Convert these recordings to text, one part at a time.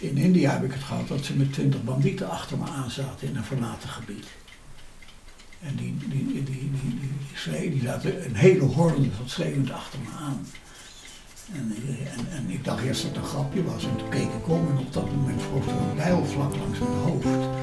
In India heb ik het gehad dat ze met twintig bandieten achter me aan zaten in een verlaten gebied. En die, die, die, die, die, die, zaten een hele horde van schreeuwend achter me aan. En, en, ik dacht eerst dat het een grapje was. En toen keek ik om en op dat moment vloog er een bijl vlak langs mijn hoofd.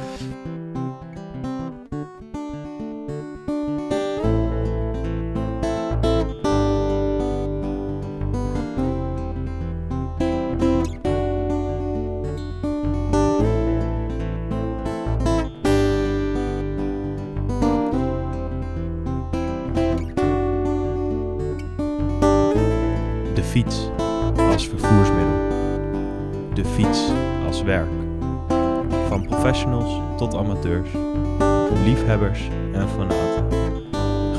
En fanaten.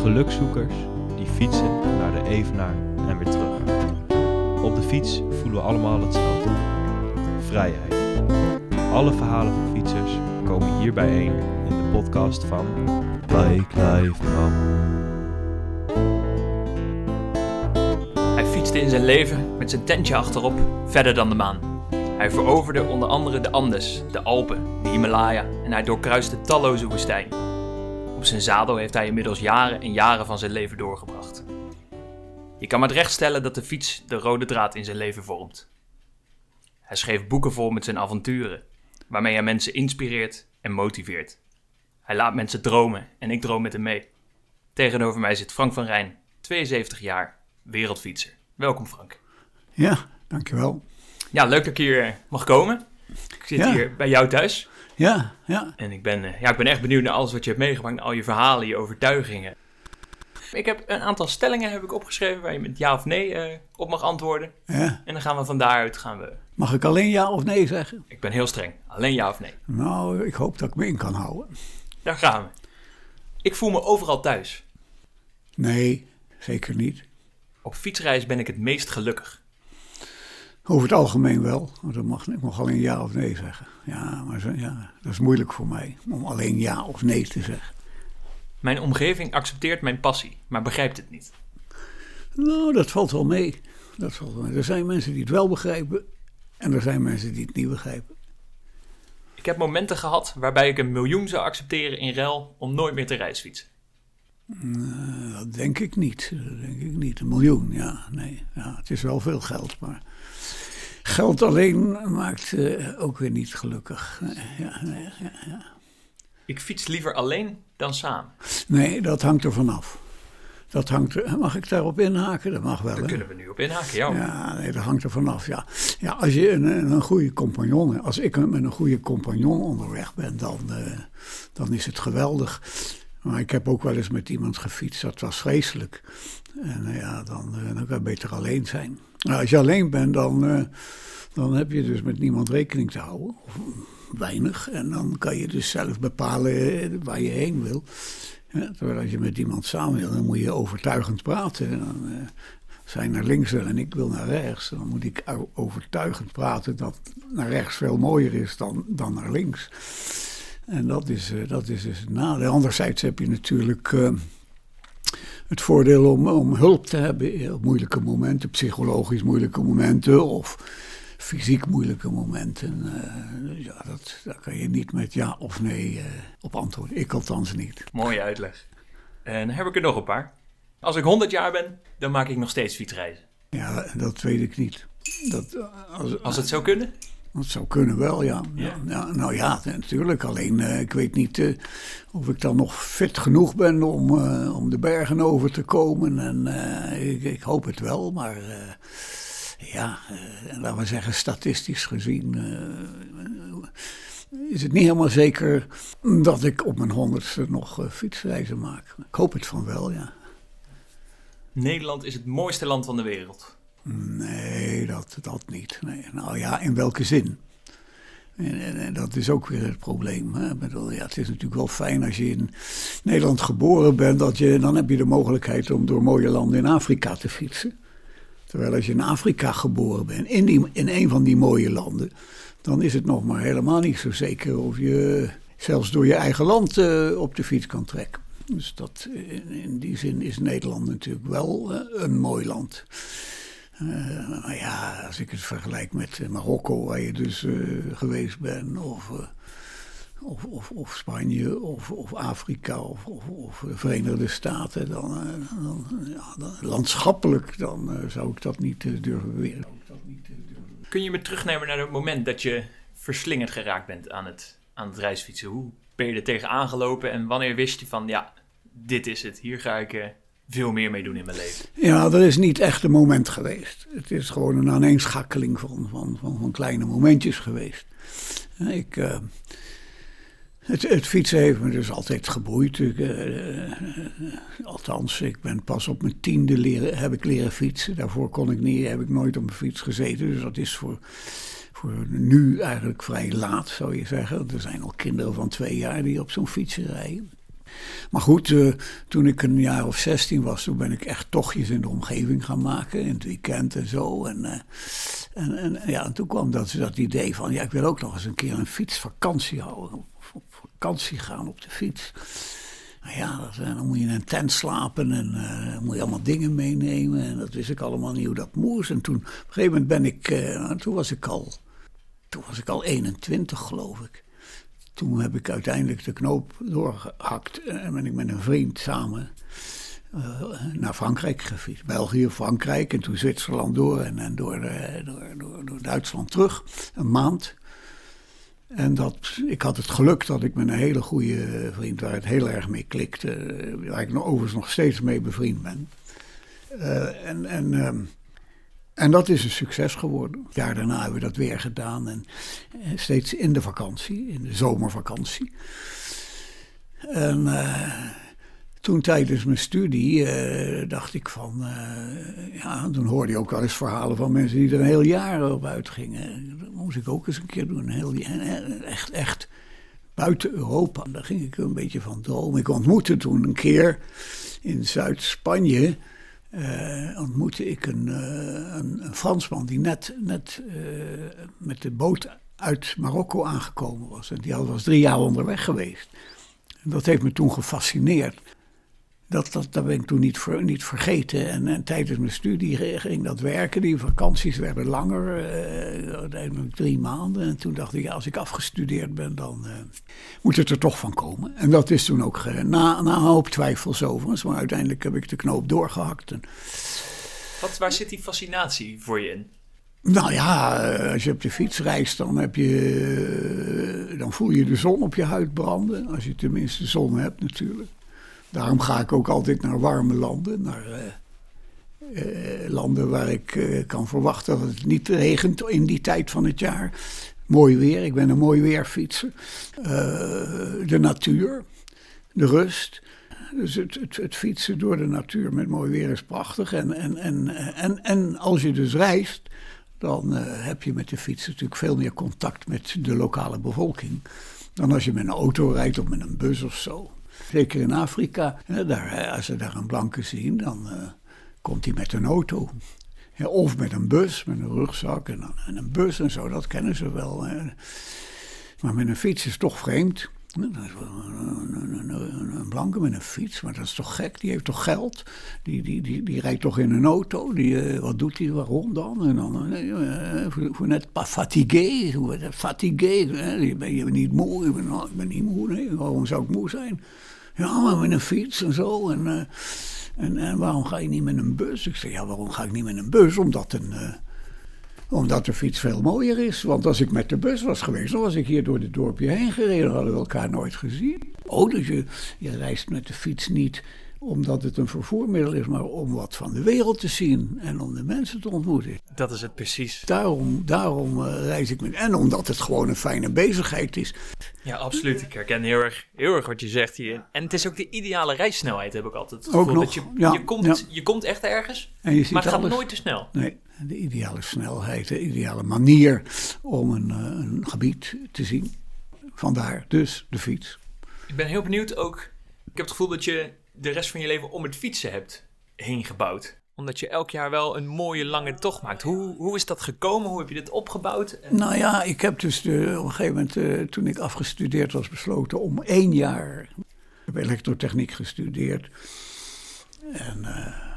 Gelukzoekers die fietsen naar de Evenaar en weer terug. Op de fiets voelen we allemaal hetzelfde. Vrijheid. Alle verhalen van fietsers komen hier bijeen in de podcast van Bike Life. Hij fietste in zijn leven met zijn tentje achterop verder dan de maan. Hij veroverde onder andere de Andes, de Alpen, de Himalaya en hij doorkruiste talloze woestijnen. Op zijn zadel heeft hij inmiddels jaren en jaren van zijn leven doorgebracht. Je kan met recht stellen dat de fiets de rode draad in zijn leven vormt. Hij schreef boeken vol met zijn avonturen, waarmee hij mensen inspireert en motiveert. Hij laat mensen dromen en ik droom met hem mee. Tegenover mij zit Frank van Rijn, 72 jaar, wereldfietser. Welkom Frank. Ja, dankjewel. Ja, leuk dat ik hier mag komen. Ik zit Ja. hier bij jou thuis Ja, ja. en ik ben, eh, ja, ik ben echt benieuwd naar alles wat je hebt meegemaakt, naar al je verhalen, je overtuigingen. Ik heb een aantal stellingen heb ik opgeschreven waar je met ja of nee eh, op mag antwoorden. ja. En dan gaan we van daaruit gaan we. Mag ik alleen ja of nee zeggen? Ik ben heel streng. Alleen ja of nee. Nou, ik hoop dat ik me in kan houden. Daar gaan we. Ik voel me overal thuis. Nee, zeker niet. Op fietsreis ben ik het meest gelukkig. Over het algemeen wel. Want dan mag, ik mag alleen ja of nee zeggen. Ja, maar zo, ja, dat is moeilijk voor mij om alleen ja of nee te zeggen. Mijn omgeving accepteert mijn passie, maar begrijpt het niet. Nou, dat valt wel mee. Dat valt wel mee. Er zijn mensen die het wel begrijpen en er zijn mensen die het niet begrijpen. Ik heb momenten gehad waarbij ik een miljoen zou accepteren in ruil om nooit meer te reisfietsen. Eh, dat denk ik niet. Dat denk ik niet. Een miljoen, ja. Nee, ja, het is wel veel geld, maar geld alleen maakt eh, ook weer niet gelukkig. Nee, ja, nee, ja, ja. Ik fiets liever alleen dan samen. nee, dat hangt er vanaf. Dat hangt er, mag ik daarop inhaken? Dat mag wel. Daar kunnen we nu op inhaken, ja. Ja, nee, dat hangt er vanaf. Ja, ja als je een, een, goede compagnon, als ik met een goede compagnon onderweg ben, dan, eh, dan is het geweldig. Maar ik heb ook wel eens met iemand gefietst, dat was vreselijk. En eh, ja, dan, eh, dan kan je beter alleen zijn. Nou, als je alleen bent, dan, eh, dan heb je dus met niemand rekening te houden. Of weinig. En dan kan je dus zelf bepalen eh, waar je heen wil. Ja, terwijl als je met iemand samen wil, dan moet je overtuigend praten. En dan, eh, zij naar links wil en ik wil naar rechts. Dan moet ik overtuigend praten dat naar rechts veel mooier is dan, dan naar links. En dat is, dat is dus het nadeel. Anderzijds heb je natuurlijk het voordeel om, om hulp te hebben op moeilijke momenten, psychologisch moeilijke momenten of fysiek moeilijke momenten. Eh, ja, dat, daar kan je niet met ja of nee eh, op antwoorden. Ik althans niet. Mooie uitleg. En heb ik er nog een paar. Als ik 100 jaar ben, dan maak ik nog steeds fietsreizen. Ja, dat weet ik niet. Dat, eh, als, Als het zou kunnen. Dat zou kunnen wel, ja. ja. Nou ja, natuurlijk. Alleen eh, ik weet niet eh, of ik dan nog fit genoeg ben om, eh, om de bergen over te komen. En ik, ik hoop het wel, maar ja, laten we zeggen, statistisch gezien is het niet helemaal zeker dat ik op mijn honderdste nog fietsreizen maak. Ik hoop het van wel, ja. Nederland is het mooiste land van de wereld. Nee, dat, dat niet. Nee. Nou ja, in welke zin? En, en, dat is ook weer het probleem. Hè? Bedoel, ja, het is natuurlijk wel fijn als je in Nederland geboren bent, dat je, dan heb je de mogelijkheid om door mooie landen in Afrika te fietsen. Terwijl als je in Afrika geboren bent, in, in een van die mooie landen, dan is het nog maar helemaal niet zo zeker of je zelfs door je eigen land eh, op de fiets kan trekken. Dus dat, in, in die zin is Nederland natuurlijk wel eh, een mooi land. Uh, ja, als ik het vergelijk met Marokko, waar je dus geweest bent, of, of, of, of, Spanje, of, of Afrika, of, of, de Verenigde Staten, dan, dan, ja, dan landschappelijk dan, zou ik dat niet durven beweren. Kun je me terugnemen naar het moment dat je verslingerd geraakt bent aan het, aan het reisfietsen? Hoe ben je er tegen aangelopen en wanneer wist je van, ja, dit is het, hier ga ik veel meer mee doen in mijn leven? Ja, er is niet echt een moment geweest. Het is gewoon een aaneenschakeling van, van, van, van kleine momentjes geweest. Ik, uh, het, fietsen heeft me dus altijd geboeid. Ik, uh, althans, ik ben pas op mijn tiende leren, heb ik leren fietsen. Daarvoor kon ik niet, heb ik nooit op mijn fiets gezeten. Dus dat is voor, voor nu eigenlijk vrij laat, zou je zeggen. Er zijn al kinderen van twee jaar die op zo'n fiets rijden. Maar goed, uh, toen ik een jaar of 16 was, toen ben ik echt tochtjes in de omgeving gaan maken. In het weekend en zo. En, uh, en, en, ja, en toen kwam dat, dat idee van, ja, ik wil ook nog eens een keer een fietsvakantie houden. Op vakantie gaan op de fiets. Nou ja, dat, dan moet je in een tent slapen en moet je allemaal dingen meenemen. En dat wist ik allemaal niet hoe dat moest. En toen, op een gegeven moment ben ik, toen was ik al, toen was ik al 21 geloof ik. Toen heb ik uiteindelijk de knoop doorgehakt en ben ik met een vriend samen uh, naar Frankrijk gefietst. België, Frankrijk en toen Zwitserland door en, en door, door, door, Duitsland terug. Een maand. En dat, ik had het geluk dat ik met een hele goede vriend, waar het heel erg mee klikte, eh, waar ik nog, overigens nog steeds mee bevriend ben. En en ehm, en dat is een succes geworden. Het jaar daarna hebben we dat weer gedaan. En eh, steeds in de vakantie, in de zomervakantie. En uh, toen tijdens mijn studie uh, dacht ik van... Ja, toen hoorde je ook wel eens verhalen van mensen die er een heel jaar op uitgingen. Dat moest ik ook eens een keer doen. Een heel, echt, echt buiten Europa. Daar ging ik een beetje van dromen. Ik ontmoette toen een keer in Zuid-Spanje uh, ontmoette ik een, uh, een, een, Fransman die net, net uh, met de boot uit Marokko aangekomen was. En die was drie jaar onderweg geweest. En dat heeft me toen gefascineerd. Dat, dat, dat ben ik toen niet, ver, niet vergeten. En, en, tijdens mijn studie ging dat werken. Die vakanties werden langer, uh, drie maanden. En toen dacht ik, ja, als ik afgestudeerd ben, dan uh, moet het er toch van komen. En dat is toen ook na, na een hoop twijfels overigens. Maar uiteindelijk heb ik de knoop doorgehakt. En... Wat, waar zit die fascinatie voor je in? Nou ja, eh, als je op de fiets reist, dan, heb je, dan voel je de zon op je huid branden. Als je tenminste zon hebt natuurlijk. Daarom ga ik ook altijd naar warme landen. Naar uh, landen waar ik uh, kan verwachten dat het niet regent in die tijd van het jaar. Mooi weer, ik ben een mooi weerfietser. de natuur, de rust. Dus het, het, het, fietsen door de natuur met mooi weer is prachtig. En, en, en, en, en als je dus reist, dan heb je met de fiets natuurlijk veel meer contact met de lokale bevolking. Dan als je met een auto rijdt of met een bus of zo. Zeker in Afrika. Daar, als ze daar een blanke zien, dan uh, komt hij met een auto. of met een bus, met een rugzak en, en, een bus en zo, dat kennen ze wel. Maar met een fiets is toch vreemd. Een, blanke met een fiets, maar dat is toch gek? Die heeft toch geld? Die, die, die, die rijdt toch in een auto? Die, uh, wat doet hij? Waarom dan? En dan uh, voor, net fatigué. Fatigué. Je niet moe? Ik ben, ik ben niet moe. Nee. Waarom zou ik moe zijn? Ja, maar met een fiets en zo. En, en, en, waarom ga je niet met een bus? Ik zeg, ja, waarom ga ik niet met een bus? Omdat, een, omdat de fiets veel mooier is. Want als ik met de bus was geweest, dan was ik hier door het dorpje heen gereden. hadden we elkaar nooit gezien. Oh, dus je, je reist met de fiets niet omdat het een vervoermiddel is, maar om wat van de wereld te zien en om de mensen te ontmoeten. Dat is het precies. Daarom, daarom uh, reis ik met. En omdat het gewoon een fijne bezigheid is. Ja, absoluut. Ik herken heel erg, heel erg wat je zegt hier. En het is ook de ideale reissnelheid, heb ik altijd. Het ook nog, dat je, ja, je, komt, je komt echt ergens, en je ziet maar het gaat nooit te snel. Nee, de ideale snelheid, de ideale manier om een, uh, een gebied te zien. Vandaar dus de fiets. Ik ben heel benieuwd ook. Ik heb het gevoel dat je de rest van je leven om het fietsen hebt heen gebouwd. Omdat je elk jaar wel een mooie lange tocht maakt. Hoe, hoe is dat gekomen? Hoe heb je dit opgebouwd? Nou ja, ik heb dus de, op een gegeven moment, uh, toen ik afgestudeerd was, besloten om één jaar. Ik heb elektrotechniek gestudeerd. En uh,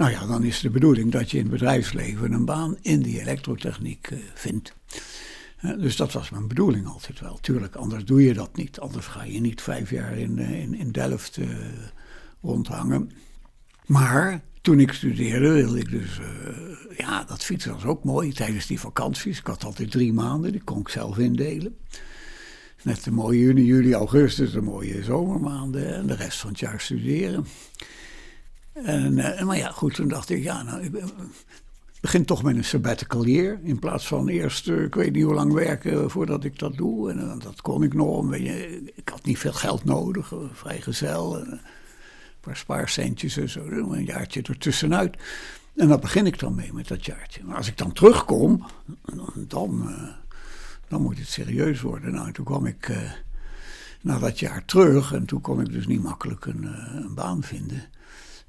Nou ja, dan is de bedoeling dat je in het bedrijfsleven een baan in die elektrotechniek vindt. dus dat was mijn bedoeling altijd wel. Tuurlijk, anders doe je dat niet. Anders ga je niet vijf jaar in, in, in Delft rondhangen. Maar toen ik studeerde wilde ik dus, ja, dat fietsen was ook mooi tijdens die vakanties. Ik had altijd drie maanden, die kon ik zelf indelen. Net de mooie juni, juli, augustus, de mooie zomermaanden en de rest van het jaar studeren. En, uh, maar ja, goed, toen dacht ik, ja, nou, ik begin toch met een sabbatical year. In plaats van eerst, uh, ik weet niet hoe lang werken voordat ik dat doe. En dat kon ik nog. Ik had niet veel geld nodig, vrijgezel paar spaarcentjes en zo, een jaartje ertussenuit. En daar begin ik dan mee met dat jaartje. Maar als ik dan terugkom, dan, dan moet het serieus worden. Nou, toen kwam ik na dat jaar terug en toen kon ik dus niet makkelijk een, een baan vinden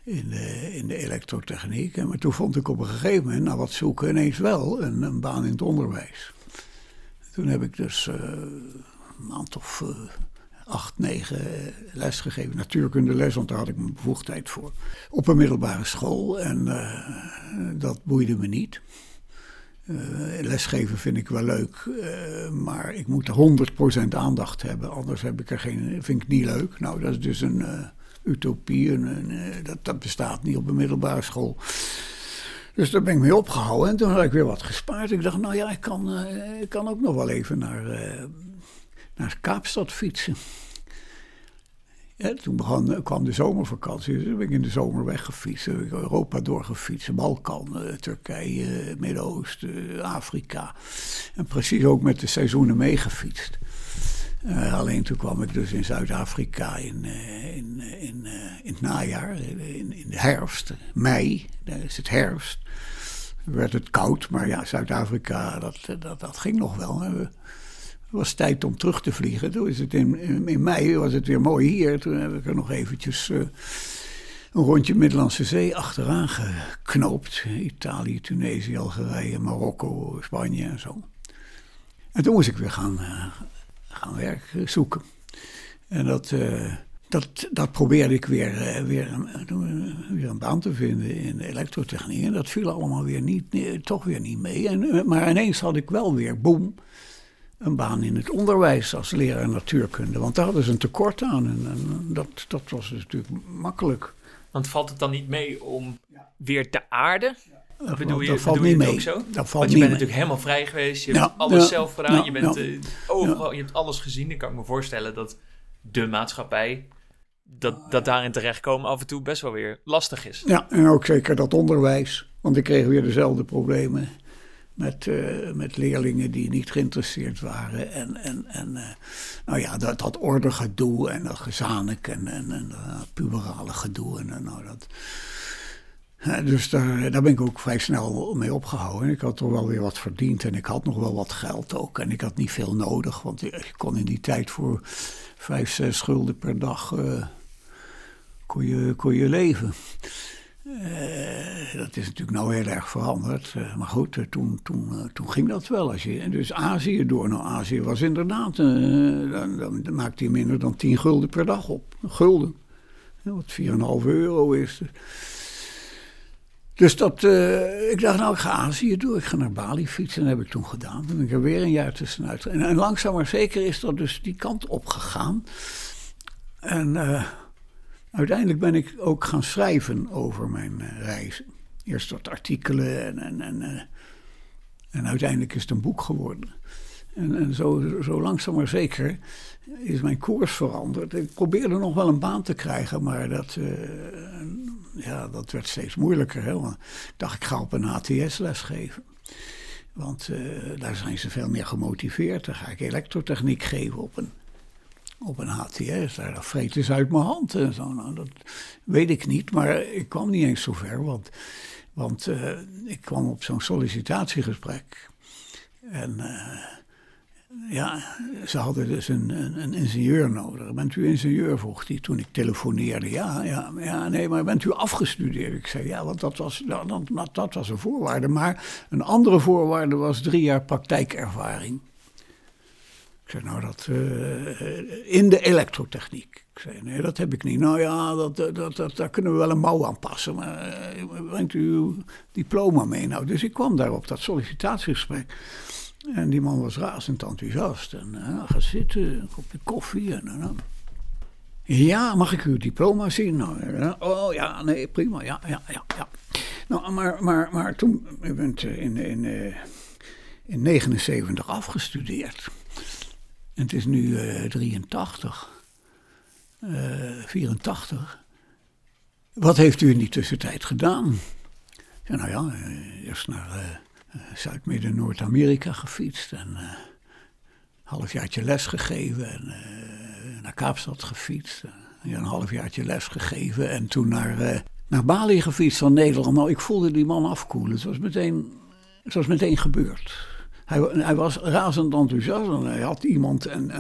in de, in de elektrotechniek. En maar toen vond ik op een gegeven moment, nou wat zoeken, ineens wel een, baan in het onderwijs. Toen heb ik dus een maand of acht, negen. Natuurkunde les, want daar had ik mijn bevoegdheid voor. Op een middelbare school en uh, dat boeide me niet. Uh, lesgeven vind ik wel leuk, uh, maar ik moet 100% aandacht hebben. Anders heb ik er geen, vind ik niet leuk. Nou, dat is dus een utopie. Een, een, dat, dat bestaat niet op een middelbare school. Dus daar ben ik mee opgehouden. En toen had ik weer wat gespaard. Ik dacht, nou ja, ik kan, ik kan ook nog wel even naar, naar Kaapstad fietsen toen begon, kwam de zomervakantie, dus ben ik in de zomer weggefietst. Europa doorgefietst, Balkan, eh, Turkije, Midden-Oosten, Afrika. En precies ook met de seizoenen meegefietst. Uh, alleen toen kwam ik dus in Zuid-Afrika in, uh, in, in, in, het najaar, in, in, de herfst, mei, daar is het herfst. werd het koud, maar ja, Zuid-Afrika, dat, dat, dat ging nog wel. Hè was tijd om terug te vliegen. Toen is het in, in, mei was het weer mooi hier. Toen heb ik er nog eventjes een rondje Middellandse Zee achteraan geknoopt. Italië, Tunesië, Algerije, Marokko, Spanje en zo. En toen moest ik weer gaan, gaan werk zoeken. En dat, uh, dat, dat probeerde ik weer, weer, een, weer een baan te vinden in elektrotechniek. En dat viel allemaal weer niet, toch weer niet mee. En, maar ineens had ik wel weer, boem een baan in het onderwijs als leraar natuurkunde. Want daar hadden ze een tekort aan en, en dat, dat was dus natuurlijk makkelijk. Want valt het dan niet mee om weer te aarden? Bedoel je, dat valt niet mee. Ook zo? Dat valt Want je bent natuurlijk helemaal vrij geweest. Je hebt alles zelf gedaan. je, bent, uh, overal, je hebt alles gezien. Dan kan ik me voorstellen dat de maatschappij... Dat, dat daarin terechtkomen af en toe best wel weer lastig is. Ja, en ook zeker dat onderwijs. Want ik kreeg weer dezelfde problemen met, uh, met leerlingen die niet geïnteresseerd waren. En, en, en uh, nou ja, dat, dat ordegedoe en dat gezanik en, en, en dat puberale gedoe. En, nou, dat, dus daar, daar ben ik ook vrij snel mee opgehouden. Ik had toch wel weer wat verdiend en ik had nog wel wat geld ook. En ik had niet veel nodig, want ik kon in die tijd voor vijf, zes schulden per dag uh, kon, je, je leven. Uh, dat is natuurlijk nou heel erg veranderd. Uh, maar goed, toen, toen, toen ging dat wel. Als je, dus Azië door. Nou, Azië was inderdaad. dan, dan maakte hij minder dan 10 gulden per dag op. Gulden. wat 4,5 euro is. Dat, ik dacht, nou, ik ga Azië door. Ik ga naar Bali fietsen. Dat heb ik toen gedaan. Toen ben ik er weer een jaar tussenuit. En, langzaam maar zeker is dat dus die kant op gegaan. En Uiteindelijk ben ik ook gaan schrijven over mijn uh, reizen. Eerst wat artikelen en, en, en, en uiteindelijk is het een boek geworden. En, en zo, zo langzaam maar zeker is mijn koers veranderd. Ik probeerde nog wel een baan te krijgen, maar dat, uh, ja, dat werd steeds moeilijker. Ik dacht, ik ga op een ATS-les geven. Want daar zijn ze veel meer gemotiveerd. Dan ga ik elektrotechniek geven op een op een HTS. Daar vreten ze uit mijn hand en zo. Nou, dat weet ik niet, maar ik kwam niet eens zo ver. Want, want uh, ik kwam op zo'n sollicitatiegesprek. En ja, ze hadden dus een, een, ingenieur nodig. Bent u ingenieur? vroeg hij toen ik telefoneerde. Ja, ja, ja, nee, maar bent u afgestudeerd? Ik zei ja, want dat was, dat, dat, dat was een voorwaarde. Maar een andere voorwaarde was drie jaar praktijkervaring Ik zei, nou, dat uh, in de elektrotechniek. Ik zei, nee, dat heb ik niet. Nou ja, dat, dat, dat, daar kunnen we wel een mouw aan passen. Maar uh, brengt u uw diploma mee? Nou, dus ik kwam daar op dat sollicitatiegesprek. En die man was razend enthousiast. En uh, ga zitten, een kopje koffie. En, uh, ja, mag ik uw diploma zien? Nou, oh ja, nee, prima. Ja, ja, ja. ja. Nou, maar, maar, maar toen, u bent in, in, in 79 afgestudeerd. En het is nu uh, 83, uh, 84. Wat heeft u in die tussentijd gedaan? Ja, nou ja, eerst naar Zuid-Midden-Noord-Amerika gefietst en een halfjaartje les gegeven en naar Kaapstad gefietst. Ja, een halfjaartje les gegeven en toen naar, naar Bali gefietst van Nederland. Nou, ik voelde die man afkoelen. Het was meteen, het was meteen gebeurd. Hij, hij, was razend enthousiast en hij had iemand en,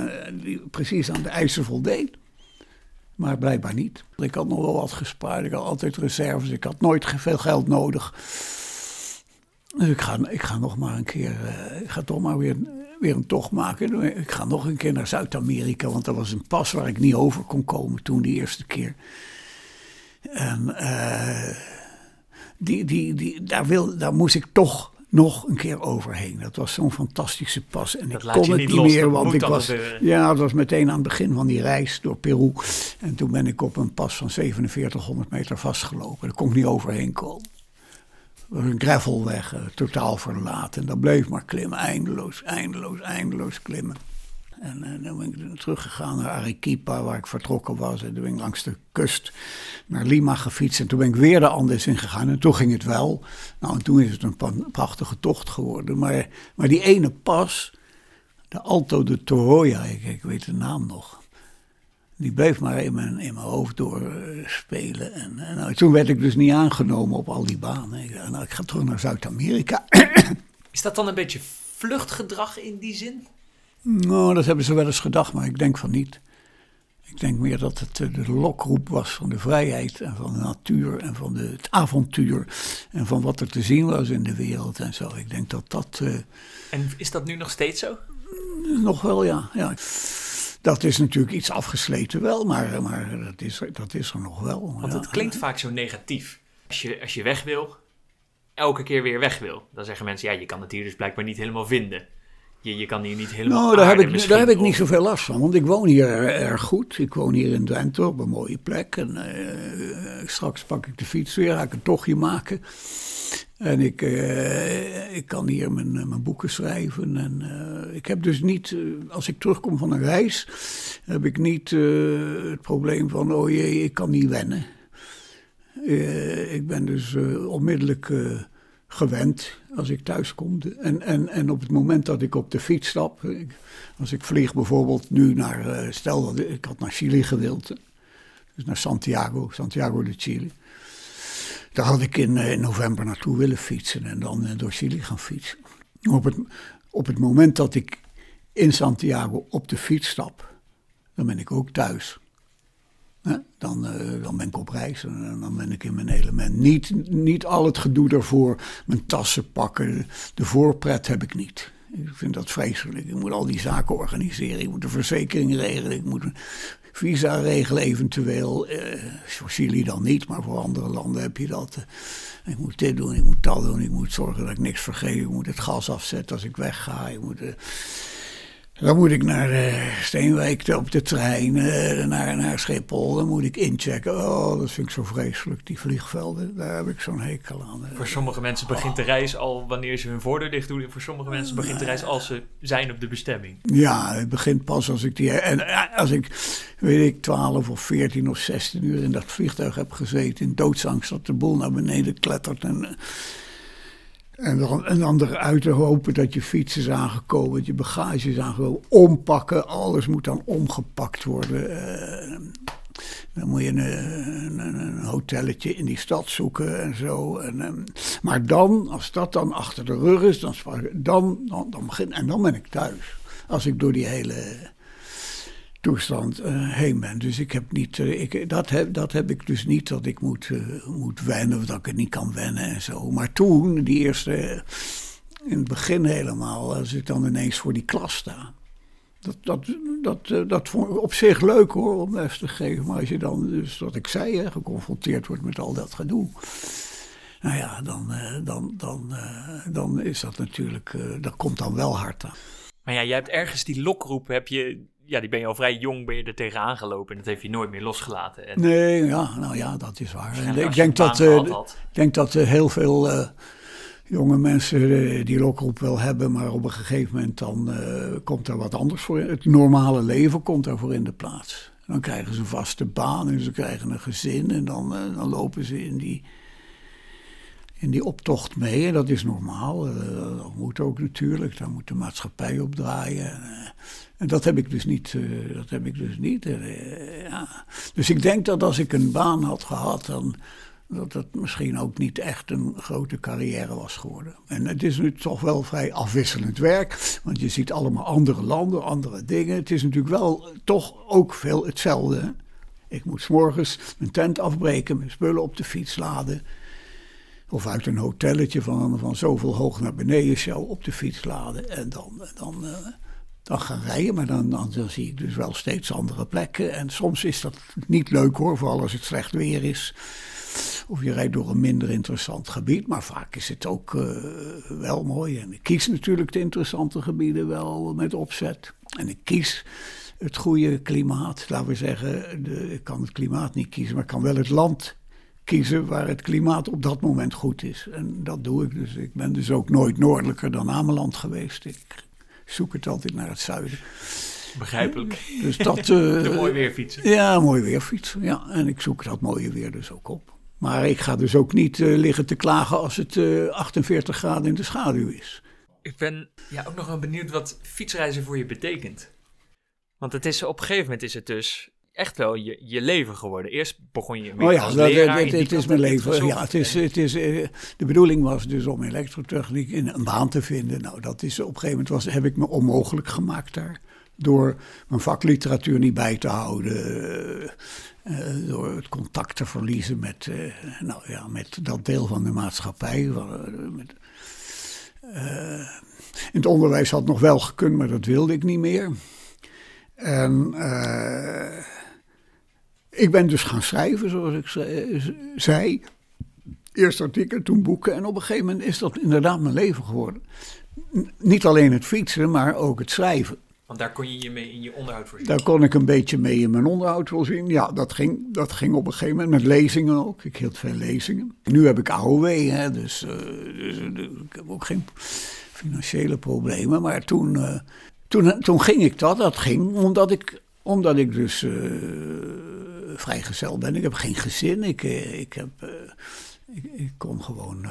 die precies aan de eisen voldeed. Maar blijkbaar niet. Ik had nog wel wat gespaard, ik had altijd reserves, ik had nooit veel geld nodig. Dus ik ga, ik ga nog maar een keer, uh, ik ga toch maar weer, weer een tocht maken. Ik ga nog een keer naar Zuid-Amerika, want er was een pas waar ik niet over kon komen toen die eerste keer. En uh, die, die, die, daar, wil, daar moest ik toch nog een keer overheen. Dat was zo'n fantastische pas. En dat ik kon het niet, los, meer, dat want ik was. Ja, dat was meteen aan het begin van die reis door Peru. En toen ben ik op een pas van 4700 meter vastgelopen. Daar kon ik niet overheen komen. Was een gravelweg, eh, totaal verlaten. En dat bleef maar klimmen, eindeloos, eindeloos, eindeloos klimmen. En, en dan ben ik teruggegaan naar Arequipa, waar ik vertrokken was. En toen ben ik langs de kust naar Lima gefietst. En toen ben ik weer de Andes ingegaan. En toen ging het wel. Nou, en toen is het een prachtige tocht geworden. Maar, maar die ene pas, de Alto de Toroya, ik weet de naam nog. Die bleef maar in mijn, in mijn hoofd doorspelen. En, en nou, toen werd ik dus niet aangenomen op al die banen. Ik, dacht, nou, ik ga terug naar Zuid-Amerika. Is dat dan een beetje vluchtgedrag in die zin? Nou, dat hebben ze wel eens gedacht, maar ik denk van niet. Ik denk meer dat het eh, de lokroep was van de vrijheid en van de natuur en van de, het avontuur. En van wat er te zien was in de wereld en zo. Ik denk dat dat eh, En is dat nu nog steeds zo? nog wel, ja, ja. Dat is natuurlijk iets afgesleten wel, maar, maar dat, is, er- dat is er nog wel. Want ja. het klinkt vaak zo negatief. Als je, als je weg wil, elke keer weer weg wil. Dan zeggen mensen, ja, je kan het hier dus blijkbaar niet helemaal vinden. Je, je kan hier niet helemaal Nou, daar heb, ik, daar heb ik niet zoveel last van, want ik woon hier er- erg goed. Ik woon hier in Drenthe op een mooie plek. En eh, straks pak ik de fiets weer, ga ik een tochtje maken. En ik, eh, ik kan hier mijn, eh, mijn boeken schrijven. En eh, ik heb dus niet, als ik terugkom van een reis, heb ik niet het probleem van, oh jee, ik kan niet wennen. Ik ben dus onmiddellijk gewend als ik thuis kom. En, en, en op het moment dat ik op de fiets stap, als ik vlieg bijvoorbeeld nu naar, stel dat ik had naar Chili gewild, dus naar Santiago, Santiago de Chile. Daar had ik in, eh, in november naartoe willen fietsen en dan eh, door Chili gaan fietsen. Op het, op het moment dat ik in Santiago op de fiets stap, dan ben ik ook thuis. Dan, eh, dan ben ik op reis en dan ben ik in mijn element. Niet, niet al het gedoe daarvoor, mijn tassen pakken, de voorpret heb ik niet. Ik vind dat vreselijk. Ik moet al die zaken organiseren. Ik moet de verzekering regelen. Ik moet visa regelen eventueel. Eh, voor Chili dan niet, maar voor andere landen heb je dat. Eh, ik moet dit doen, ik moet dat doen. Ik moet zorgen dat ik niks vergeet. Ik moet het gas afzetten als ik wegga. Ik moet... eh, dan moet ik naar eh, Steenwijk op de trein, eh, naar, naar Schiphol. Dan moet ik inchecken. Oh, dat vind ik zo vreselijk, die vliegvelden. Daar heb ik zo'n hekel aan. Voor sommige mensen begint de reis al wanneer ze hun voordeur dicht doen. En voor sommige mensen begint de reis als ze zijn op de bestemming. Ja, het begint pas als ik die. En eh, als ik, weet ik, 12 of 14 of 16 uur in dat vliegtuig heb gezeten. In doodsangst dat de boel naar beneden klettert. En, eh, en, dan, en dan eruit te hopen dat je fiets is aangekomen. Dat je bagage is aangekomen. Ompakken, alles moet dan omgepakt worden. Eh, dan moet je een, een, een- een hotelletje in die stad zoeken en zo. En, ehm, maar dan, als dat dan achter de rug is, dan, dan, dan, dan begin, en dan ben ik thuis. Als ik door die hele toestand eh, heen ben. Dus ik heb niet, eh, ik, dat, heb, dat heb ik dus niet, dat ik moet, eh, moet wennen of dat ik het niet kan wennen en zo. Maar toen, die eerste, in het begin helemaal, als ik dan ineens voor die klas sta. Dat, dat, dat, dat vond ik op zich leuk hoor, om les te geven. Maar als je dan, dus wat ik zei, hè, geconfronteerd wordt met al dat gedoe. Nou ja, dan, dan, dan, dan is dat natuurlijk, dat komt dan wel hard. Maar ja, jij hebt ergens die lokroep, heb je, ja, die ben je al vrij jong, ben je er tegenaan gelopen. En dat heeft je nooit meer losgelaten. En nee, ja, nou ja, dat is waar. Ik denk dat, ik denk dat heel veel jonge mensen eh, die lokroep wel hebben, maar op een gegeven moment dan uh, komt er wat anders voor. Het normale leven komt daarvoor in de plaats. Dan krijgen ze een vaste baan en ze krijgen een gezin en dan, uh, dan lopen ze in die, in die optocht mee. En dat is normaal. dat moet ook natuurlijk. Daar moet de maatschappij op draaien. En dat heb ik dus niet. dat heb ik dus niet. ja. Dus ik denk dat als ik een baan had gehad, dan dat het misschien ook niet echt een grote carrière was geworden. En het is nu toch wel vrij afwisselend werk, want je ziet allemaal andere landen, andere dingen. Het is natuurlijk wel toch ook veel hetzelfde. Ik moet s morgens mijn tent afbreken, mijn spullen op de fiets laden. Of uit een hotelletje van, van zoveel hoog naar beneden zo op de fiets laden. En dan, dan, uh, dan gaan rijden. Maar dan, dan, zie ik dus wel steeds andere plekken. En soms is dat niet leuk hoor, vooral als het slecht weer is. Of je rijdt door een minder interessant gebied. Maar vaak is het ook uh, wel mooi. En ik kies natuurlijk de interessante gebieden wel met opzet. En ik kies het goede klimaat. Laten we zeggen, ik kan het klimaat niet kiezen, maar ik kan wel het land kiezen waar het klimaat op dat moment goed is. En dat doe ik dus. Ik ben dus ook nooit noordelijker dan Ameland geweest. Ik zoek het altijd naar het zuiden. Begrijpelijk. Dus dat, uh, de mooi weer fietsen. Ja, mooi weer fietsen. Ja. En ik zoek dat mooie weer dus ook op. Maar ik ga dus ook niet uh, liggen te klagen als het uh, eh, 48 graden in de schaduw is. Ik ben ja, ook nog wel benieuwd wat fietsreizen voor je betekent. Want het is, op een gegeven moment is het dus echt wel je, je leven geworden. Eerst begon je met oh ja, als dat, leraar. Het, het is mijn leven. Ja, het is, het is, uh, de bedoeling was dus om elektrotechniek in een baan te vinden. Nou, dat is op een gegeven moment was, heb ik me onmogelijk gemaakt daar. Door mijn vakliteratuur niet bij te houden. Uh, door het contact te verliezen met, uh, nou ja, met dat deel van de maatschappij. Met, in het onderwijs had nog wel gekund, maar dat wilde ik niet meer. En ik ben dus gaan schrijven, zoals ik zei. Eerst artikelen, toen boeken. En op een gegeven moment is dat inderdaad mijn leven geworden. niet alleen het fietsen, maar ook het schrijven. Want daar kon je je mee in je onderhoud voorzien? Daar kon ik een beetje mee in mijn onderhoud voorzien. Ja, dat ging, dat ging op een gegeven moment met lezingen ook. Ik hield veel lezingen. Nu heb ik AOW, hè, dus, uh, dus, dus, ik heb ook geen financiële problemen. Maar toen, uh, toen, toen ging ik dat. Dat ging omdat ik, omdat ik dus uh, vrijgezel ben. Ik heb geen gezin. Ik, ik, heb, ik, ik kon gewoon...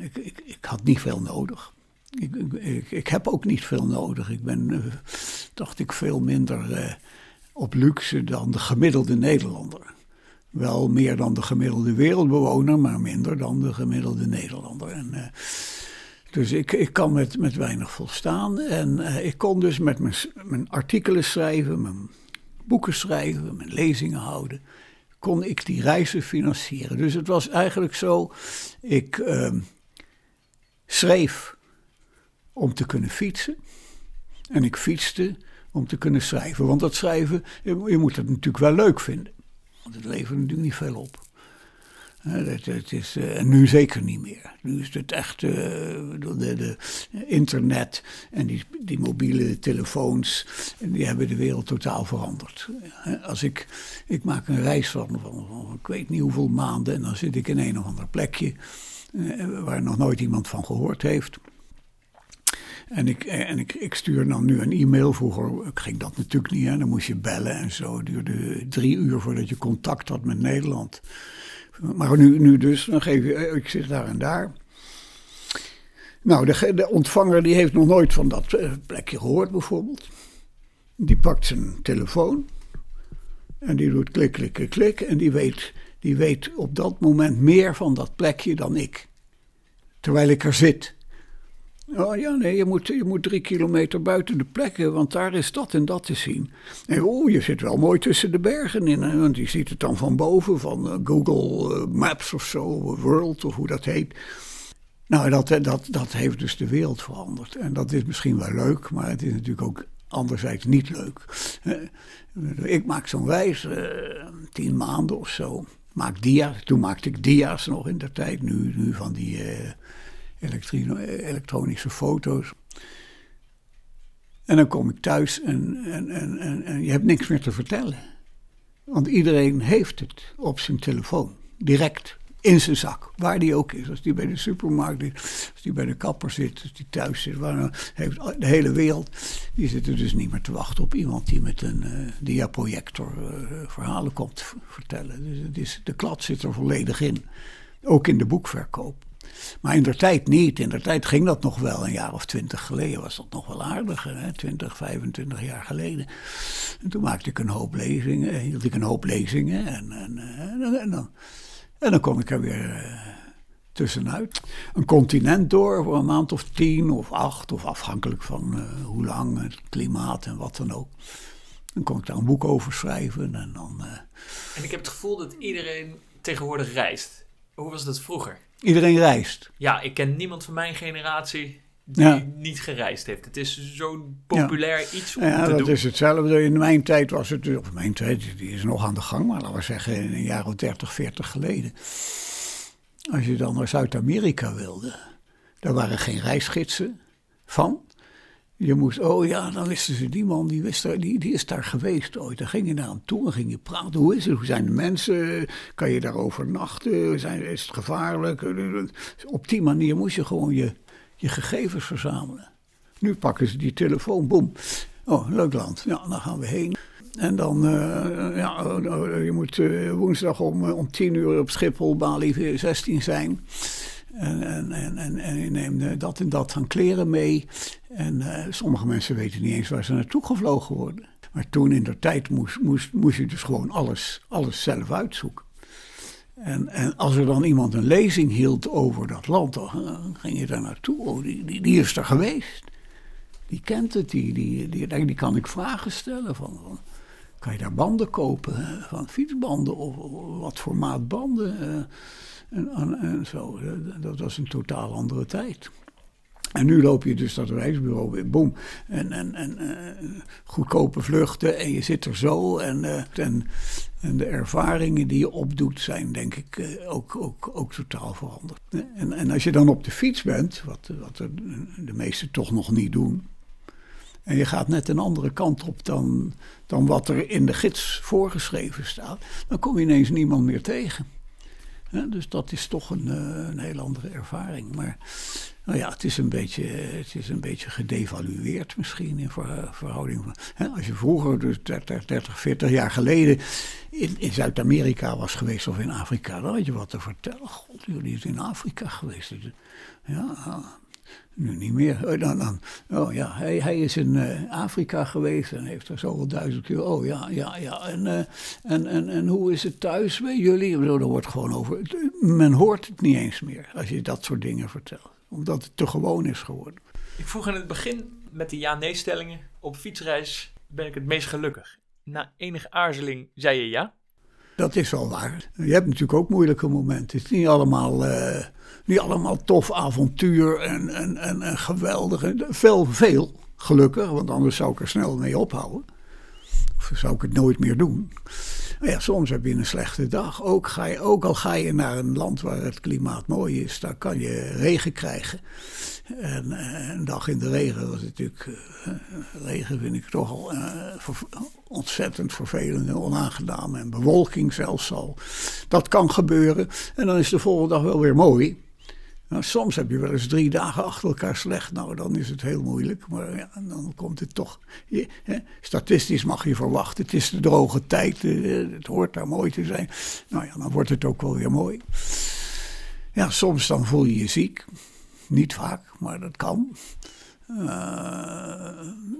ik, ik, ik had niet veel nodig. Ik, ik, ik, heb ook niet veel nodig. Ik ben, dacht ik, veel minder op luxe dan de gemiddelde Nederlander. Wel meer dan de gemiddelde wereldbewoner, maar minder dan de gemiddelde Nederlander. En, dus ik, ik kan met, met weinig volstaan. En ik kon dus met mijn, mijn artikelen schrijven, mijn boeken schrijven, mijn lezingen houden. Kon ik die reizen financieren. Dus het was eigenlijk zo, ik ehm, schreef om te kunnen fietsen. En ik fietste om te kunnen schrijven. Want dat schrijven, je, moet het natuurlijk wel leuk vinden. Want het levert natuurlijk niet veel op. Het is, uh, en nu zeker niet meer. Nu is het echt uh, de, de, internet en die, die mobiele telefoons, en die hebben de wereld totaal veranderd. Als ik, ik maak een reis van, van, ik weet niet hoeveel maanden en dan zit ik in een of ander plekje uh, waar nog nooit iemand van gehoord heeft. En, ik, en ik, ik stuur dan nu een e-mail. Vroeger ging dat natuurlijk niet. Hè. Dan moest je bellen en zo. Het duurde drie uur voordat je contact had met Nederland. Maar nu, nu dus, dan geef je, ik zit daar en daar. Nou, de, de ontvanger die heeft nog nooit van dat eh, plekje gehoord bijvoorbeeld. Die pakt zijn telefoon. En die doet klik, klik, klik, klik. En die weet, die weet op dat moment meer van dat plekje dan ik. Terwijl ik er zit. Oh ja, nee, je moet, je moet drie kilometer buiten de plekken, want daar is dat en dat te zien. En oh, je zit wel mooi tussen de bergen in, want je ziet het dan van boven, van uh, Google uh, Maps of zo, World of hoe dat heet. Nou, dat, dat, dat heeft dus de wereld veranderd. En dat is misschien wel leuk, maar het is natuurlijk ook anderzijds niet leuk. Ik maak zo'n reis, tien maanden of zo. Maak dia's. Toen maakte ik dia's nog in de tijd. Nu, nu van die elektronische foto's. En dan kom ik thuis en, en, en, en, je hebt niks meer te vertellen. Want iedereen heeft het op zijn telefoon, direct in zijn zak, waar die ook is. Als die bij de supermarkt is, als die bij de kapper zit, als die thuis zit, waar heeft de hele wereld. Die zitten dus niet meer te wachten op iemand die met een uh, diaprojector uh, verhalen komt vertellen. Dus het is, de klad zit er volledig in. Ook in de boekverkoop. Maar in der tijd niet. In der tijd ging dat nog wel. Een jaar of twintig geleden was dat nog wel aardiger. Hè? 20, 25 jaar geleden. En toen maakte ik een hoop lezingen. Hield ik een hoop lezingen. En, en, en, en dan, en dan kom ik er weer uh, tussenuit. Een continent door voor een maand of tien of acht. Of afhankelijk van hoe lang, het klimaat en wat dan ook. Dan kon ik daar een boek over schrijven. En, dan, en ik heb het gevoel dat iedereen tegenwoordig reist. Hoe was dat vroeger? Iedereen reist. Ja, ik ken niemand van mijn generatie die niet gereisd heeft. Het is zo'n populair iets om ja, te dat is hetzelfde. In mijn tijd was het, of mijn tijd, die is nog aan de gang, maar laten we zeggen in een jaar of 30, 40 geleden. Als je dan naar Zuid-Amerika wilde, daar waren geen reisgidsen van. Je moest, oh ja, dan wisten ze, die man die, wist die, is daar geweest ooit. Dan ging je naar hem toe en ging je praten. Hoe is het? Hoe zijn de mensen? Kan je daar overnachten? Zijn, is het gevaarlijk? Op die manier moest je gewoon je, je gegevens verzamelen. Nu pakken ze die telefoon, boem. Oh, leuk land. Ja, dan gaan we heen. En dan, uh, ja, je moet uh, woensdag om, om tien uur op Schiphol, Bali 16 zijn. En, en, en, en, je neemt dat en dat aan kleren mee. En uh, sommige mensen weten niet eens waar ze naartoe gevlogen worden. Maar toen in de tijd moest, moest, moest je dus gewoon alles, alles zelf uitzoeken. En, en als er dan iemand een lezing hield over dat land, dan ging je daar naartoe. Oh, die, die, is er geweest. Die kent het, die, die, die, die kan ik vragen stellen. Van, van, kan je daar banden kopen? Van fietsbanden of, wat voor maat banden? Uh, en, en, zo. Dat was een totaal andere tijd. En nu loop je dus dat reisbureau weer, boem. En, en, en uh, goedkope vluchten en je zit er zo. En, uh, en, en, de ervaringen die je opdoet zijn denk ik uh, ook, ook, ook totaal veranderd. En, en als je dan op de fiets bent, wat, wat de meesten toch nog niet doen. En je gaat net een andere kant op dan, dan wat er in de gids voorgeschreven staat. Dan kom je ineens niemand meer tegen dus dat is toch een, eh, een heel andere ervaring. Maar nou ja, het is een beetje, het is een beetje gedevalueerd misschien in verhouding. Van, als je vroeger, dus 30, 30 40 jaar geleden, in, in Zuid-Amerika was geweest of in Afrika, dan had je wat te vertellen. God, jullie zijn in Afrika geweest. Ja, nu niet meer. Oh, dan, dan, oh ja, hij, hij is in uh, Afrika geweest en heeft er zoveel duizend keer. Oh ja, ja, ja. En, uh, en, en, en hoe is het thuis bij jullie? Zo, wordt gewoon over. Men hoort het niet eens meer als je dat soort dingen vertelt. Omdat het te gewoon is geworden. Ik vroeg in het begin met de ja-nee-stellingen. Op fietsreis ben ik het meest gelukkig. Na enige aarzeling zei je ja? Dat is wel waar. Je hebt natuurlijk ook moeilijke momenten. Het is niet allemaal. Uh, niet allemaal tof avontuur en, en, en, en geweldig. Veel, veel, gelukkig, want anders zou ik er snel mee ophouden. Of zou ik het nooit meer doen. Maar ja, soms heb je een slechte dag. Ook, ga je, ook al ga je naar een land waar het klimaat mooi is, daar kan je regen krijgen. En uh, een dag in de regen was natuurlijk. Uh, regen vind ik toch al uh, ontzettend vervelend en onaangenaam. En bewolking zelfs al. Dat kan gebeuren. En dan is de volgende dag wel weer mooi. Nou, soms heb je wel eens drie dagen achter elkaar slecht. Nou, dan is het heel moeilijk. Maar ja, dan komt het toch. Hè, statistisch mag je verwachten. Het is de droge tijd. het hoort daar mooi te zijn. Nou ja, dan wordt het ook wel weer mooi. Ja, soms dan voel je je ziek. Niet vaak, maar dat kan. Uh,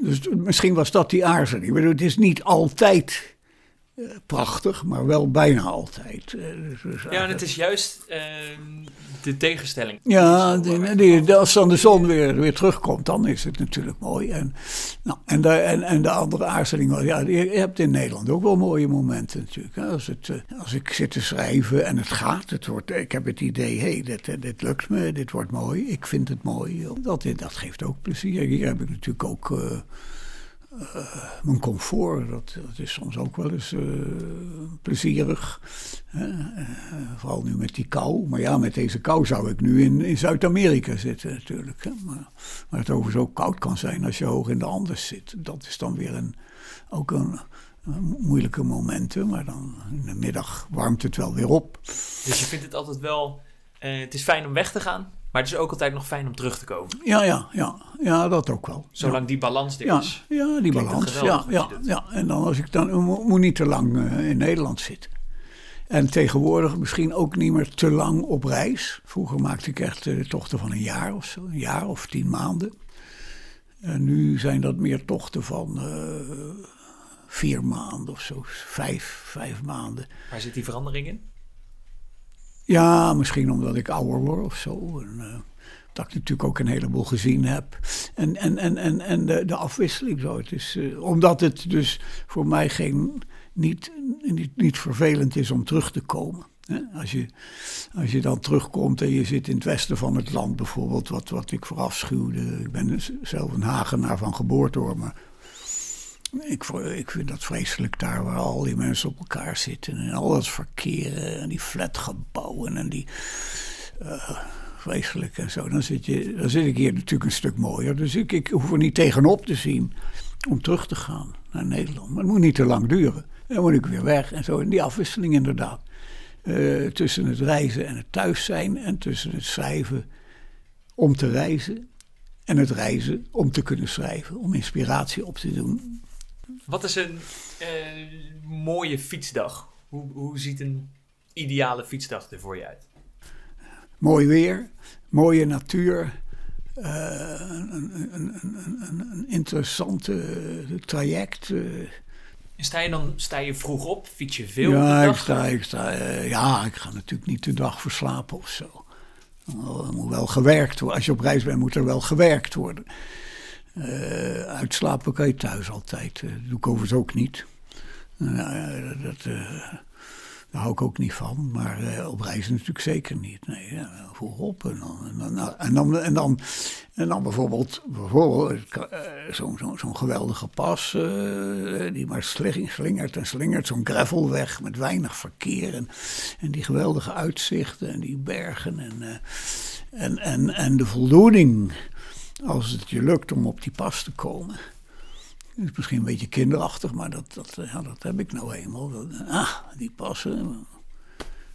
dus misschien was dat die aarzeling. Ik bedoel, het is niet altijd prachtig, maar wel bijna altijd. Uh, dus ja, en het is juist de tegenstelling. Ja, als dan de zon weer, weer terugkomt, dan is het natuurlijk mooi. En, nou, en, de, en, en de andere aarzeling, was, ja, je hebt in Nederland ook wel mooie momenten natuurlijk. Als, het, eh, als ik zit te schrijven en het gaat, het wordt, ik heb het idee, hé, hey, dit, dit lukt me, dit wordt mooi, ik vind het mooi. Dat, dat geeft ook plezier. Hier heb ik natuurlijk ook... Uh, mijn comfort, dat, is soms ook wel eens plezierig. vooral nu met die kou. Maar ja, met deze kou zou ik nu in, in Zuid-Amerika zitten natuurlijk. Maar, maar het overigens ook koud kan zijn als je hoog in de Andes zit. Dat is dan weer een, ook een, moeilijke momenten. Maar dan in de middag warmt het wel weer op. Dus je vindt het altijd wel... het is fijn om weg te gaan, maar het is ook altijd nog fijn om terug te komen. Ja, ja, ja. ja dat ook wel. Zolang die balans er is. Ja, die balans. Ja, ja, ja. En dan als ik dan moet niet te lang uh, in Nederland zitten. En tegenwoordig misschien ook niet meer te lang op reis. Vroeger maakte ik echt uh, tochten van een jaar of zo, een jaar of tien maanden. En nu zijn dat meer tochten van uh, vier maanden of zo, vijf, vijf maanden. Waar zit die verandering in? Ja, misschien omdat ik ouder word of zo. En, uh, dat ik natuurlijk ook een heleboel gezien heb. En, en, en, en, en de, de afwisseling zo. Het is, uh, omdat het dus voor mij geen, niet, niet, niet vervelend is om terug te komen. Als je, als je dan terugkomt en je zit in het westen van het land bijvoorbeeld, wat, wat ik verafschuwde. Ik ben zelf een Hagenaar van geboorte hoor, maar ik, ik vind dat vreselijk daar waar al die mensen op elkaar zitten. En al dat verkeer en die flatgebouwen en die... Uh, vreselijk en zo. Dan zit, je, dan zit ik hier natuurlijk een stuk mooier. Dus ik, ik hoef er niet tegenop te zien om terug te gaan naar Nederland. Maar het moet niet te lang duren. Dan moet ik weer weg en zo. En die afwisseling inderdaad. Uh, tussen het reizen en het thuis zijn. En tussen het schrijven om te reizen. En het reizen om te kunnen schrijven. Om inspiratie op te doen. Wat is een uh, mooie fietsdag? Hoe, hoe ziet een ideale fietsdag er voor je uit? Mooi weer, mooie natuur, uh, een, een, een, een, interessante traject. Uh. sta je dan sta je vroeg op? Fiets je veel? Ja, ik sta, ik sta, ja, ik ga natuurlijk niet de dag verslapen of zo. Er moet wel gewerkt worden. Als je op reis bent, moet er wel gewerkt worden. Uh, uitslapen kan je thuis altijd. Uh, dat doe ik overigens ook niet. Uh, dat, daar hou ik ook niet van. Maar op reizen natuurlijk zeker niet. Nee, ja, voorop. En dan, en dan, en dan, en dan, en dan bijvoorbeeld, bijvoorbeeld zo'n zo, zo geweldige pas. die maar slingert en slingert. Zo'n gravelweg met weinig verkeer. En, en die geweldige uitzichten en die bergen. En, en, en, en de voldoening als het je lukt om op die pas te komen. Is misschien een beetje kinderachtig, maar dat, dat, ja, dat heb ik nou eenmaal. ah, die passen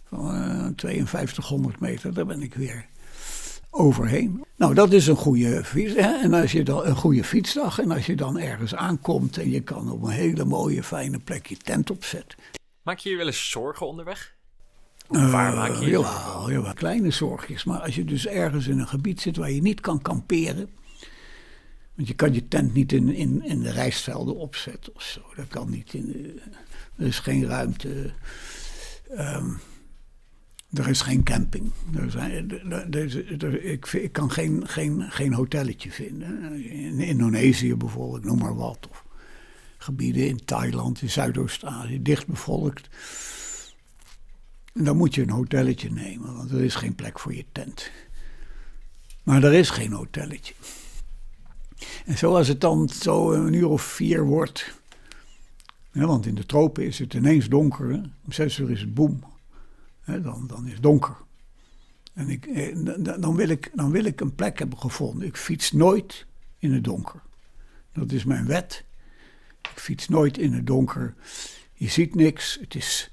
van uh, 5200 meter, daar ben ik weer overheen. Nou, dat is een goede fiets. Hè? En als je dan een goede fietsdag en als je dan ergens aankomt en je kan op een hele mooie, fijne plek je tent opzetten. Maak je je wel eens zorgen onderweg? Uh, waar maak je je jawel, jawel, kleine zorgjes. Maar als je dus ergens in een gebied zit waar je niet kan kamperen. Want je kan je tent niet in, in, in de rijstvelden opzetten of zo. Dat kan niet. In de, er is geen ruimte. Um, er is geen camping. Er zijn, er, er, ik, ik, kan geen, geen, geen hotelletje vinden. In Indonesië bijvoorbeeld, noem maar wat. Of gebieden in Thailand, in Zuidoost-Azië, dichtbevolkt. Dan moet je een hotelletje nemen, want er is geen plek voor je tent. Maar er is geen hotelletje. En zoals het dan zo een uur of vier wordt. want in de tropen is het ineens donker. Hè? Om zes uur is het boem. dan, dan is het donker. En ik, eh, dan, wil ik, dan wil ik een plek hebben gevonden. Ik fiets nooit in het donker. Dat is mijn wet. Ik fiets nooit in het donker. Je ziet niks. Het is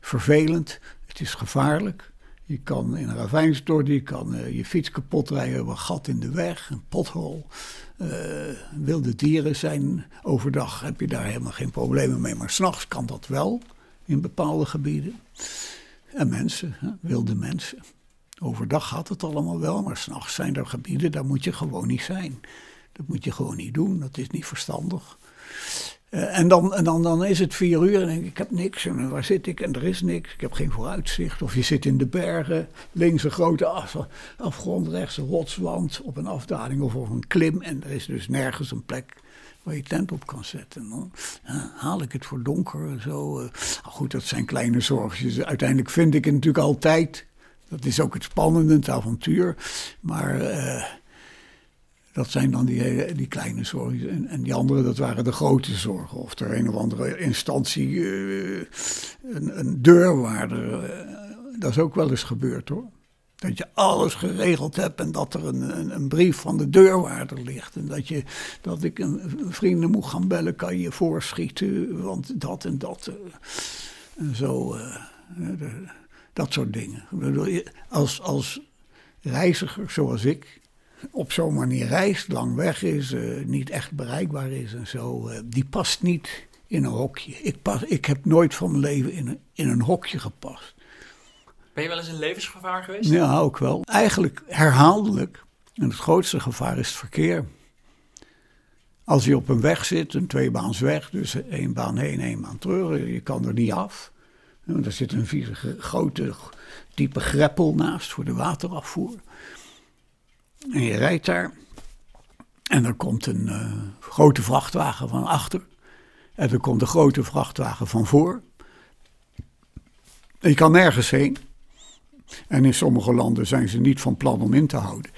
vervelend. Het is gevaarlijk. Je kan in een ravijn je kan uh, je fiets kapot rijden, een gat in de weg, een pothol. Uh, wilde dieren zijn overdag, heb je daar helemaal geen problemen mee. Maar s'nachts kan dat wel in bepaalde gebieden. En mensen, hè, wilde mensen. Overdag gaat het allemaal wel, maar s'nachts zijn er gebieden, daar moet je gewoon niet zijn. Dat moet je gewoon niet doen, dat is niet verstandig. Uh, en dan, en dan, dan is het vier uur en denk ik, ik heb niks. En waar zit ik? En er is niks. Ik heb geen vooruitzicht. Of je zit in de bergen, links een grote af, afgrond, rechts een rotswand op een afdaling of op een klim. En er is dus nergens een plek waar je tent op kan zetten. Dan haal ik het voor donker. Zo. Uh, goed, dat zijn kleine zorgjes. Uiteindelijk vind ik het natuurlijk altijd. Dat is ook het spannende, het avontuur. Maar... Uh, Dat zijn dan die, die kleine zorgen. En, en die andere, dat waren de grote zorgen. Of er een of andere instantie eh, een, een deurwaarder. eh, dat is ook wel eens gebeurd hoor. Dat je alles geregeld hebt en dat er een, een, een brief van de deurwaarder ligt. En dat, je, dat ik een, vrienden moet gaan bellen, kan je voorschieten, want dat en dat. eh, en zo, dat soort dingen. Als, als reiziger zoals ik, op zo'n manier reist, lang weg is, eh, niet echt bereikbaar is en zo, eh, die past niet in een hokje. Ik, pas, ik heb nooit van mijn leven in een, in een hokje gepast. Ben je wel eens in levensgevaar geweest? Ja, ook wel. Eigenlijk herhaaldelijk. En het grootste gevaar is het verkeer. Als je op een weg zit, een tweebaansweg, dus één baan heen, één baan terug, je kan er niet af. Want er zit een vieze, grote, diepe greppel naast voor de waterafvoer. En je rijdt daar. En er komt een eh, grote vrachtwagen van achter. En er komt een grote vrachtwagen van voor. Je kan nergens heen. En in sommige landen zijn ze niet van plan om in te houden.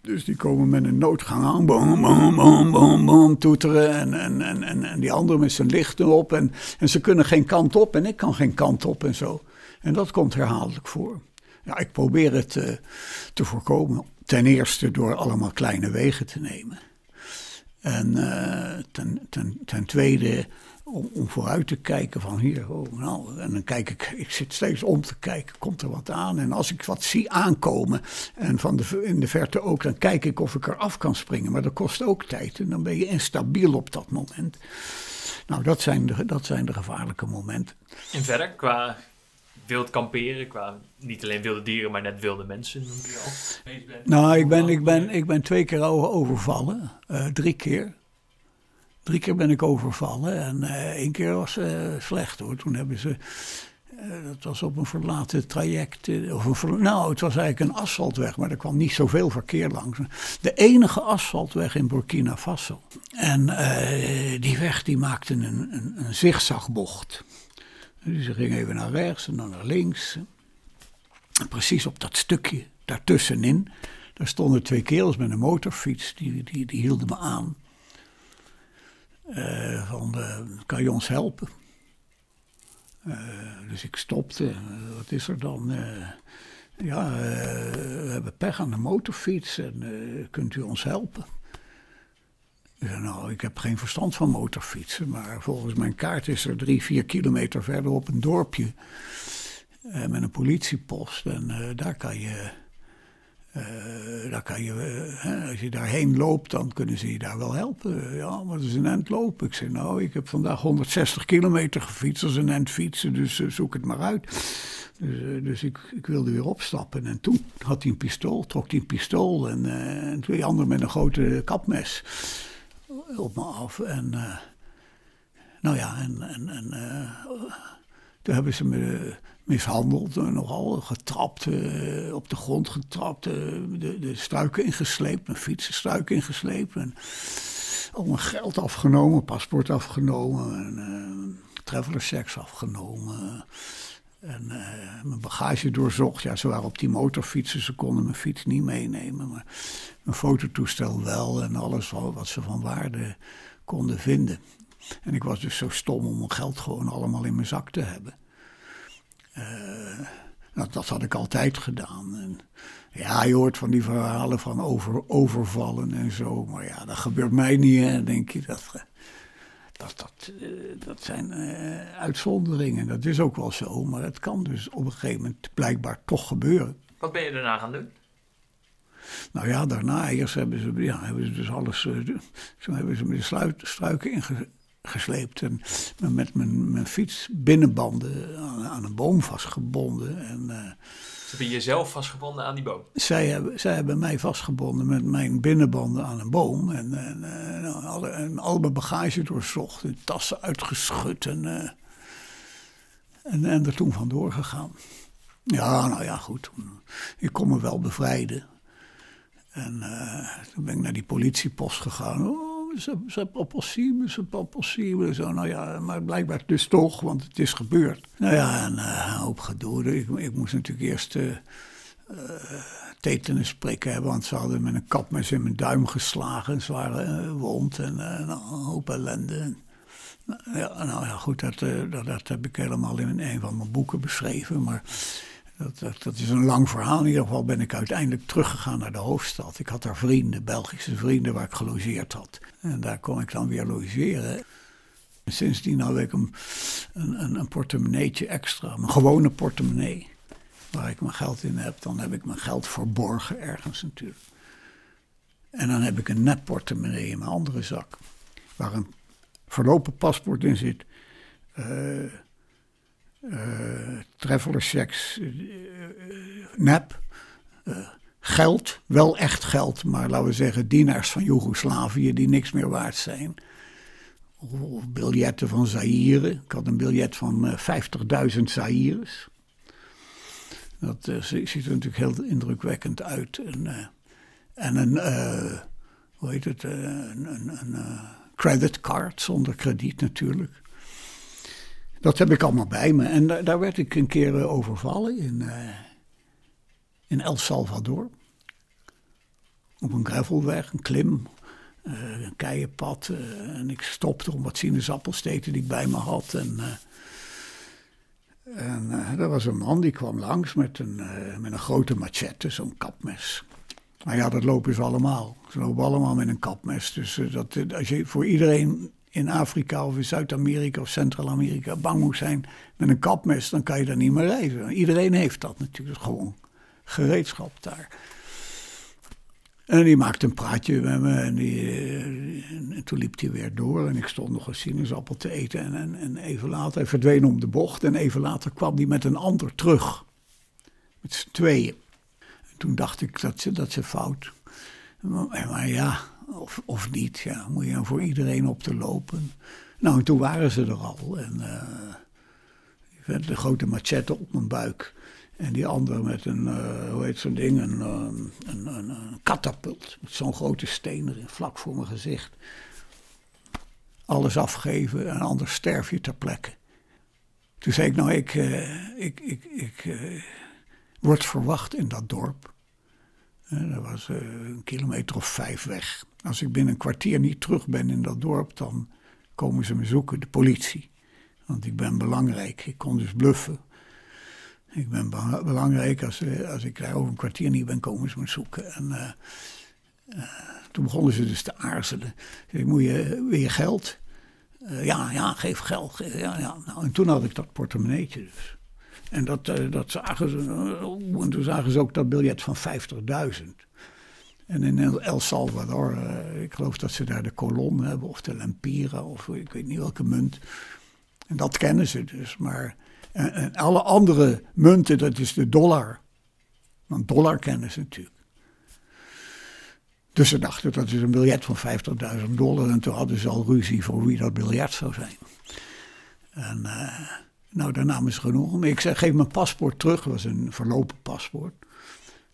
Dus die komen met een noodgang aan, boom, boom, boom, boom, toeteren. En, en, en, en, en die andere met zijn lichten op. En, en ze kunnen geen kant op en ik kan geen kant op en zo. En dat komt herhaaldelijk voor. Ja, ik probeer het eh, te voorkomen. Ten eerste door allemaal kleine wegen te nemen. En eh, ten, ten, ten tweede om, vooruit te kijken van hier, oh, nou, en dan kijk ik, ik zit steeds om te kijken, komt er wat aan? En als ik wat zie aankomen en van de, in de verte ook, dan kijk ik of ik eraf kan springen. Maar dat kost ook tijd en dan ben je instabiel op dat moment. Nou, dat zijn de, dat zijn de gevaarlijke momenten. En verder, qua wild kamperen, qua niet alleen wilde dieren, maar net wilde mensen. Nou, ik ben, ik ben, ik ben twee keer overvallen. Eh, drie keer. Drie keer ben ik overvallen. En eh, één keer was eh, slecht hoor. Toen hebben ze. dat was op een verlaten traject. Of een nou, het was eigenlijk een asfaltweg, maar er kwam niet zoveel verkeer langs. De enige asfaltweg in Burkina Faso. En die weg die maakte een, een, een zigzagbocht. Dus ze ging even naar rechts en dan naar links. En precies op dat stukje daartussenin, daar stonden twee kerels met een motorfiets, die, die, die hielden me aan. Eh, van, kan je ons helpen? Eh, dus ik stopte. Eh, wat is er dan? Ja, we hebben pech aan de motorfiets en kunt u ons helpen? Ik zei, nou, ik heb geen verstand van motorfietsen, maar volgens mijn kaart is er drie, vier kilometer verderop een dorpje eh, met een politiepost. En eh, daar kan je, eh, daar kan je als je daarheen loopt, dan kunnen ze je daar wel helpen. Ja, maar dat is een eind lopen. Ik zei, nou, ik heb vandaag 160 kilometer gefietst, dat is een fietsen, dus zoek het maar uit. Dus, dus ik, ik wilde weer opstappen. En toen had hij een pistool, trok hij een pistool en, en twee anderen met een grote kapmes op me af. En eh, nou ja, en, en, en eh, toen hebben ze me mishandeld, eh, nogal getrapt, op de grond getrapt, de, de struiken ingesleept, mijn fietsenstruiken ingesleept. En al mijn geld afgenomen, paspoort afgenomen, en, travelerchecks afgenomen. En eh, mijn bagage doorzocht. Ja, ze waren op die motorfietsen, ze konden mijn fiets niet meenemen. Maar mijn fototoestel wel en alles wat ze van waarde konden vinden. En ik was dus zo stom om mijn geld gewoon allemaal in mijn zak te hebben. Eh, nou, dat had ik altijd gedaan. En, ja, je hoort van die verhalen van over, overvallen en zo. Maar ja, dat gebeurt mij niet. Hè. Denk je dat. Dat, dat, eh, dat zijn eh, uitzonderingen. Dat is ook wel zo. Maar het kan dus op een gegeven moment blijkbaar toch gebeuren. Wat ben je daarna gaan doen? Nou ja, daarna eerst hebben ze, ja, hebben ze dus alles. eh, zo hebben ze me de sluit, struiken ingesleept. En me met mijn, mijn fiets binnenbanden aan, aan een boom vastgebonden. En Ze hebben jezelf vastgebonden aan die boom. zij, hebben, zij hebben mij vastgebonden met mijn binnenbanden aan een boom. En, en, alle, en al mijn bagage doorzocht. En tassen uitgeschud. En, eh, en, en er toen vandoor gegaan. Ja, nou ja, goed. Ik kon me wel bevrijden. En eh, toen ben ik naar die politiepost gegaan. Pas possible, c'est pas possible. Zo, nou ja, maar blijkbaar dus toch, want het is gebeurd. Nou ja, en eh, een hoop gedoe. Ik, moest natuurlijk eerst eh, eh, tetanus prikken hebben. Want ze hadden met een kapmes in mijn duim geslagen. Ze waren uh, wond en uh, een hoop ellende. Ja, nou ja, goed, dat, dat, dat, heb ik helemaal in een van mijn boeken beschreven. Maar dat, dat, is een lang verhaal. In ieder geval ben ik uiteindelijk teruggegaan naar de hoofdstad. Ik had daar vrienden, Belgische vrienden, waar ik gelogeerd had. En daar kon ik dan weer logeren. En sindsdien had ik een, portemonneetje extra, een gewone portemonnee. Waar ik mijn geld in heb. Dan heb ik mijn geld verborgen ergens natuurlijk. En dan heb ik een nep portemonnee in mijn andere zak. Waar een verlopen paspoort in zit. Uh, traveler checks, uh, nep. geld, wel echt geld, maar laten we zeggen dienaars van Joegoslavië die niks meer waard zijn. Of biljetten van Zaire. Ik had een biljet van 50.000 Zaires. Dat ziet er natuurlijk heel indrukwekkend uit. En, en een, hoe heet het, een, een creditcard zonder krediet natuurlijk. Dat heb ik allemaal bij me. En daar, daar werd ik een keer eh, overvallen in, uh, in El Salvador. Op een gravelweg, een klim, een keienpad. en ik stopte om wat sinaasappels te eten die ik bij me had. En, en er was een man die kwam langs met een, met een grote machette, zo'n kapmes. Maar ja, dat lopen ze allemaal. Ze lopen allemaal met een kapmes. Dus dat, als je voor iedereen in Afrika of in Zuid-Amerika of Centraal-Amerika bang moet zijn met een kapmes, dan kan je daar niet meer reizen. Iedereen heeft dat natuurlijk, gewoon gereedschap daar. En die maakte een praatje met me en, die, eh, en toen liep hij weer door en ik stond nog een sinaasappel te eten. En, en, en even later, hij verdween om de bocht en even later kwam hij met een ander terug. Met z'n tweeën. En toen dacht ik dat ze, dat ze fout. Maar ja, of, of niet. Ja, moet je dan voor iedereen op te lopen. Nou, en toen waren ze er al. En uh, de grote machette op mijn buik. En die andere met een, uh, hoe heet zo'n ding, een, uh, een, een, katapult. Met zo'n grote steen erin, vlak voor mijn gezicht. Alles afgeven en anders sterf je ter plekke. Toen zei ik, nou, ik, ik, ik, ik word verwacht in dat dorp. dat was een kilometer of vijf weg. Als ik binnen een kwartier niet terug ben in dat dorp, dan komen ze me zoeken, de politie. Want ik ben belangrijk. Ik kon dus bluffen. Ik ben belangrijk. Als, eh, als ik daar over een kwartier niet ben, komen ze me zoeken. En uh, uh, toen begonnen ze dus te aarzelen. Ik moet je, weer geld? Ja, ja, geef geld. Ja, ja. Nou, en toen had ik dat portemonneetje dus. En dat, dat zagen ze. en toen zagen ze ook dat biljet van 50.000. En in El Salvador, uh, ik geloof dat ze daar de kolom hebben of de lempira of ik weet niet welke munt. En dat kennen ze dus. Maar en, alle andere munten, dat is de dollar. Want dollar kennen ze natuurlijk. Dus ze dachten dat is een biljet van 50.000 dollar. En toen hadden ze al ruzie voor wie dat biljet zou zijn. En uh, nou, daar namen ze genoeg. Ik zei, geef mijn paspoort terug. Dat was een verlopen paspoort.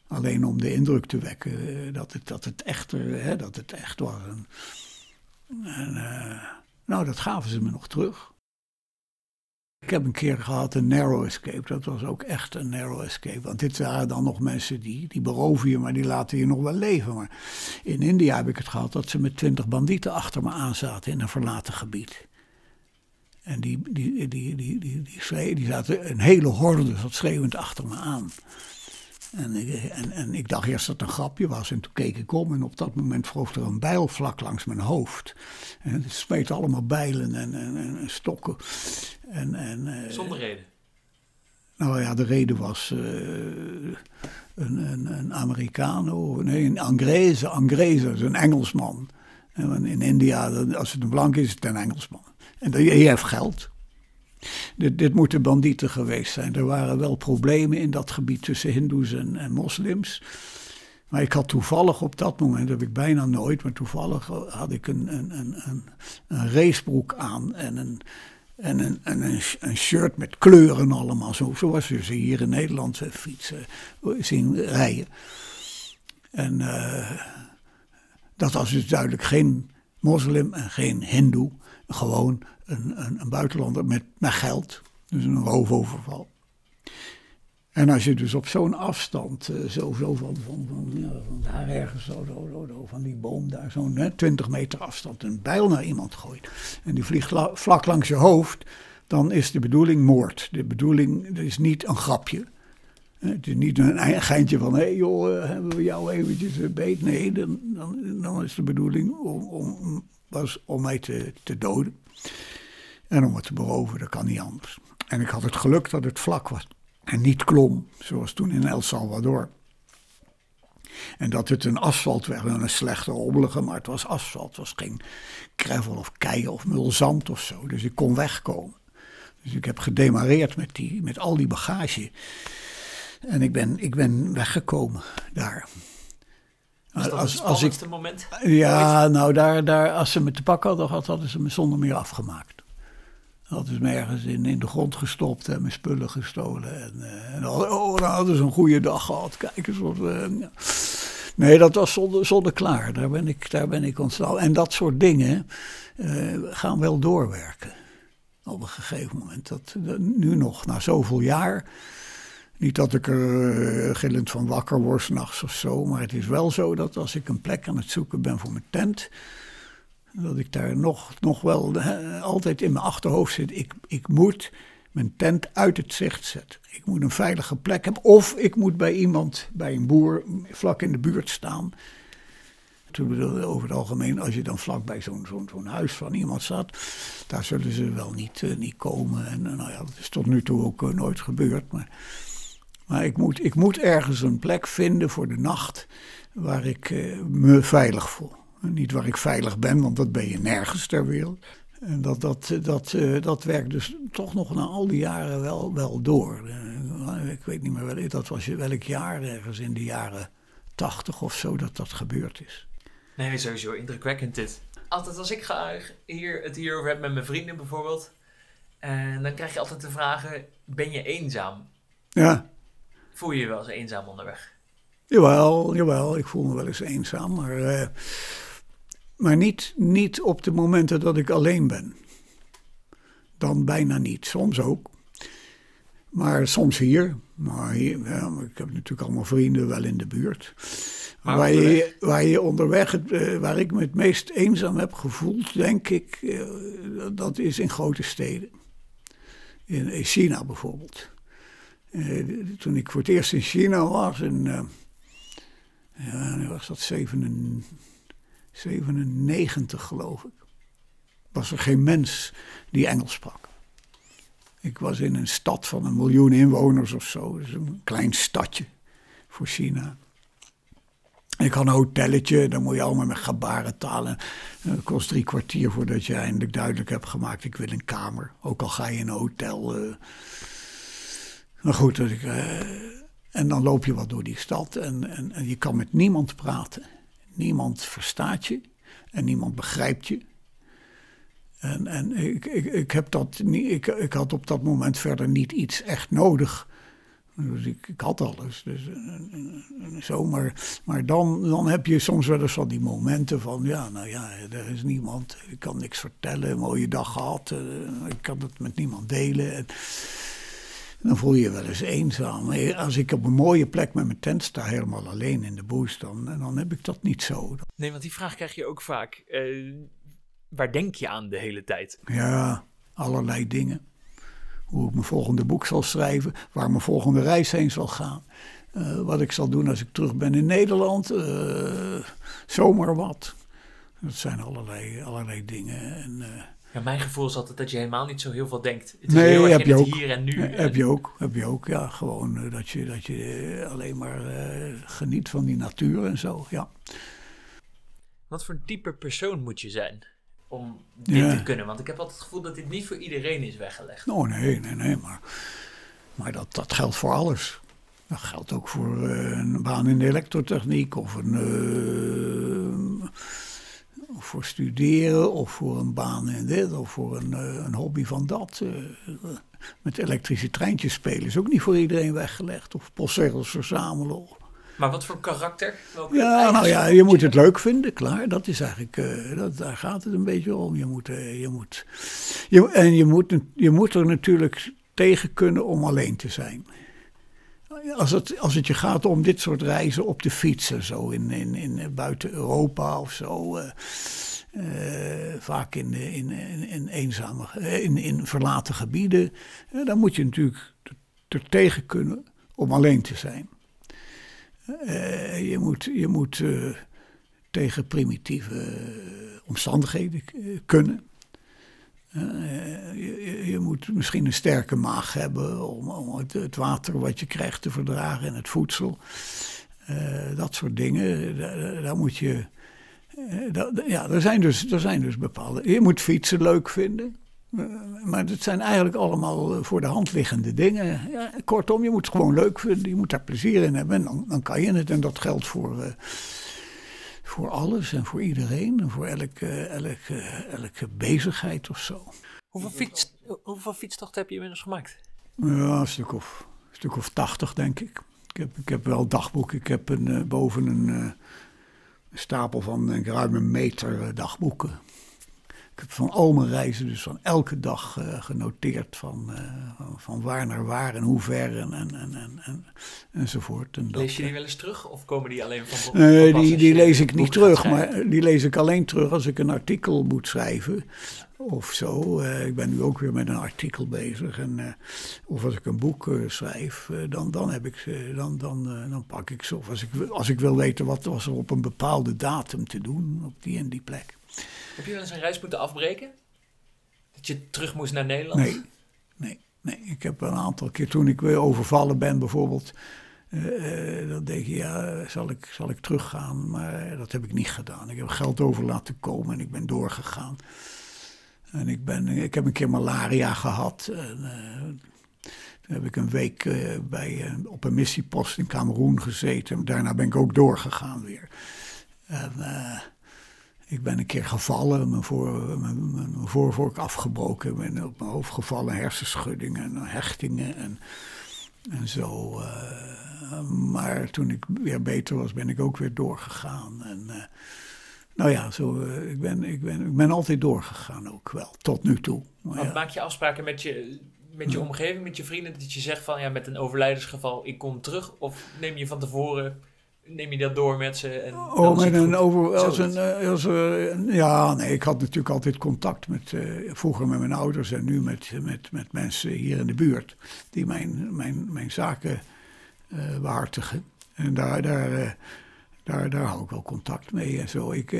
Alleen om de indruk te wekken eh, dat het, dat het, echt, hè, dat het echt was. Uh, nou, dat gaven ze me nog terug. Ik heb een keer gehad een narrow escape. Dat was ook echt een narrow escape. Want dit waren dan nog mensen die, die beroven je, maar die laten je nog wel leven. Maar in India heb ik het gehad dat ze met twintig bandieten achter me aan zaten in een verlaten gebied. En die, die, die, die, die, die, die, die zaten een hele horde zat schreeuwend achter me aan. En, en, en, ik dacht eerst dat het een grapje was. En toen keek ik om en op dat moment vloog er een bijl vlak langs mijn hoofd. En het smeten allemaal bijlen en, en, stokken. En, en, uh, Zonder reden? Nou ja, de reden was uh, een, een, een Americano, nee, een Angreze. Angreze is een Engelsman. En in India, als het een blank is, is het een Engelsman. En die heeft geld. Dit, dit moeten bandieten geweest zijn. Er waren wel problemen in dat gebied tussen Hindoes en, moslims. Maar ik had toevallig op dat moment, dat heb ik bijna nooit, maar toevallig had ik een, een, een, een racebroek aan en een, en een, een, een, shirt met kleuren allemaal. Zo, zoals we ze hier in Nederland fietsen zien rijden. En uh, dat was dus duidelijk geen moslim en geen hindoe. Gewoon een, een, een buitenlander met, met geld. Dus een roofoverval. En als je dus op zo'n afstand, uh, zo, zo van, van, van, ja, van daar ergens, zo, zo, zo, zo, van die boom daar, zo'n 20 meter afstand, een bijl naar iemand gooit. En die vliegt vlak langs je hoofd, dan is de bedoeling moord. De bedoeling is niet een grapje. Het is niet een geintje van, hé hey joh, eh, hebben we jou eventjes beet? Nee, dan, is de bedoeling om, om, was om mij te, te doden. En om het te beroven, dat kan niet anders. En ik had het geluk dat het vlak was en niet klom, zoals toen in El Salvador. En dat het een asfaltweg was, een slechte robbelige, maar het was asfalt. Het was geen gravel of kei of mulzand of zo. Dus ik kon wegkomen. Dus ik heb gedemareerd met, die, met al die bagage. En ik ben, ik ben weggekomen daar. Was dat als, het spannendste ik, moment? Ja, nou, daar, daar, als ze me te pakken hadden gehad, hadden ze me zonder meer afgemaakt. Dat is me ergens in, in de grond gestopt en mijn spullen gestolen. En, uh, en oh, dan hadden ze een goede dag gehad. Kijk eens wat. Uh, Nee, dat was zonder, zonder klaar. Daar ben ik, daar ben ik ontstaan. En dat soort dingen uh, gaan wel doorwerken. Op een gegeven moment. Dat, dat, nu nog, na zoveel jaar. Niet dat ik er gillend van wakker word s'nachts of zo. Maar het is wel zo dat als ik een plek aan het zoeken ben voor mijn tent dat ik daar nog, nog wel altijd in mijn achterhoofd zit. Ik, ik moet mijn tent uit het zicht zetten. Ik moet een veilige plek hebben. Of ik moet bij iemand, bij een boer, vlak in de buurt staan. Over het algemeen, als je dan vlak bij zo'n zo'n huis van iemand staat, daar zullen ze wel niet, uh, niet komen. En uh, nou ja, dat is tot nu toe ook nooit gebeurd. Maar, maar ik, moet, ik moet ergens een plek vinden voor de nacht waar ik me veilig voel. Niet waar ik veilig ben, want dat ben je nergens ter wereld. En dat, dat, dat, uh, dat werkt dus toch nog na al die jaren wel, wel door. Uh, ik weet niet meer wel, dat was welk jaar ergens in de jaren tachtig of zo dat dat gebeurd is. Nee, sowieso indrukwekkend dit. Altijd als ik ga hier, het hierover heb met mijn vrienden bijvoorbeeld. En dan krijg je altijd de vragen, ben je eenzaam? Ja. Voel je je wel eens eenzaam onderweg? Jawel, jawel. Ik voel me wel eens eenzaam. Maar... Uh, maar niet, niet op de momenten dat ik alleen ben. Dan bijna niet. Soms ook. Maar soms hier. Maar hier, ik heb natuurlijk allemaal vrienden wel in de buurt. waar, je, waar je onderweg, eh, waar ik me het meest eenzaam heb gevoeld, denk ik, eh, dat is in grote steden. In China bijvoorbeeld. Eh, toen ik voor het eerst in China was, in, ja, was dat 7, 97 geloof ik, was er geen mens die Engels sprak. Ik was in een stad van een miljoen inwoners of zo, dus een klein stadje voor China. Ik had een hotelletje, dan moet je allemaal met gebarentalen. Het kost drie kwartier voordat je eindelijk duidelijk hebt gemaakt: ik wil een kamer. Ook al ga je in een hotel. Uh... Maar goed, dat ik, uh... en dan loop je wat door die stad en, en, en je kan met niemand praten. Niemand verstaat je en niemand begrijpt je. En, en ik, ik, ik, heb dat niet, ik, ik had op dat moment verder niet iets echt nodig. Dus ik, ik had alles. Dus, en, zo, maar maar dan, dan heb je soms wel eens van die momenten van... ja, nou ja, er is niemand, ik kan niks vertellen, een mooie dag gehad... Ik kan het met niemand delen. En, dan voel je je wel eens eenzaam. Als ik op een mooie plek met mijn tent sta, helemaal alleen in de boes, dan, dan heb ik dat niet zo. Nee, want die vraag krijg je ook vaak. Uh, waar denk je aan de hele tijd? Ja, allerlei dingen. Hoe ik mijn volgende boek zal schrijven, waar mijn volgende reis heen zal gaan. Uh, wat ik zal doen als ik terug ben in Nederland. Uh, zomaar wat. Dat zijn allerlei, allerlei dingen. En, ja, mijn gevoel is altijd dat je helemaal niet zo heel veel denkt. Het is nee, heel heb je ook. hier en nu. Heb je ook, heb je ook, ja. Gewoon uh, dat je, dat je eh, alleen maar uh, geniet van die natuur en zo, ja. Wat voor type persoon moet je zijn om dit ja. te kunnen? Want ik heb altijd het gevoel dat dit niet voor iedereen is weggelegd. Oh nee, nee, nee, maar, maar dat, dat geldt voor alles. Dat geldt ook voor uh, een baan in de elektrotechniek of een voor studeren, of voor een baan in dit, of voor een, eh, een hobby van dat. Eh, met elektrische treintjes spelen is ook niet voor iedereen weggelegd. Of postzegels verzamelen. Maar wat voor karakter? ja, nou ja, je moet het leuk vinden, klaar. Dat is eigenlijk, uh, dat, daar gaat het een beetje om. Je moet, uh, je moet, je, en je moet, je moet er natuurlijk tegen kunnen om alleen te zijn. Als, het, als het je gaat om dit soort reizen op de fietsen, zo in, in, in buiten Europa of zo. eh, eh, vaak in, in, in, eenzame, eh, in, in verlaten gebieden. eh, dan moet je natuurlijk er tegen kunnen om alleen te zijn. Eh, je moet, je moet eh, tegen primitieve eh, omstandigheden eh, kunnen. Je, je- moet misschien een sterke maag hebben om, om het, water wat je krijgt te verdragen en het voedsel. Eh, dat soort dingen. Daar, moet je. eh, ja, er zijn, dus, er zijn dus bepaalde. Je moet fietsen leuk vinden. Eh, maar het zijn eigenlijk allemaal voor de hand liggende dingen. Kortom, je moet het gewoon leuk vinden. Je moet daar plezier in hebben. En dan, dan kan je het. En dat geldt voor, voor alles en voor iedereen. En voor elke, elke, elke bezigheid of zo. Hoeveel, fiets, hoeveel fietstochten heb je inmiddels gemaakt? Ja, een stuk of, een stuk of tachtig, denk ik. Ik heb, ik heb wel dagboeken. Ik heb een, eh, boven een, eh, een stapel van denk ik, ruim een meter eh, dagboeken. Ik heb van al mijn reizen, dus van elke dag eh, genoteerd van, eh, van- waar naar waar en hoe ver en, en, en, en, en, enzovoort. En dat, Lees je die wel eens terug of komen die alleen van Nee, die, die lees ik niet terug, maar die lees ik alleen terug als ik een artikel moet schrijven of zo. Eh, ik ben nu ook weer met een artikel bezig. En, eh, of als ik een boek eh, schrijf, eh, dan, dan, heb ik ze, dan, dan, eh, dan pak ik ze. Of als ik, als ik wil weten wat was er op een bepaalde datum te doen, op die en die plek. Heb je wel eens een reis moeten afbreken? Dat je terug moest naar Nederland? Nee, nee, nee. Ik heb een aantal keer toen ik weer overvallen ben bijvoorbeeld. eh, eh, dan denk je, ja, zal ik, zal ik teruggaan? Maar dat heb ik niet gedaan. Ik heb geld over laten komen en ik ben doorgegaan. En ik, ben, ik heb een keer malaria gehad. En, eh, toen heb ik een week eh, bij, eh, op een missiepost in Cameroen gezeten. Daarna ben ik ook doorgegaan weer. En eh, ik ben een keer gevallen, mijn, voor, mijn, mijn voorvork afgebroken. Ik ben op mijn hoofd gevallen, hersenschuddingen en hechtingen en, en zo. eh, maar toen ik weer beter was, ben ik ook weer doorgegaan. En, eh, nou ja, zo, eh, ik, ben, ik, ben, ik ben altijd doorgegaan ook wel, tot nu toe. Maar ja. maak je afspraken met je, met je omgeving, met je vrienden, dat je zegt van ja, met een overlijdensgeval, ik kom terug? Of neem je van tevoren, neem je dat door met ze? En Oh, met een over. Als een, eh, als, eh, ja, nee, ik had natuurlijk altijd contact met. eh, vroeger met mijn ouders en nu met, met, met mensen hier in de buurt. die mijn, mijn, mijn zaken eh, behartigen. En daar, daar, daar, daar hou ik wel contact mee en zo. Ik,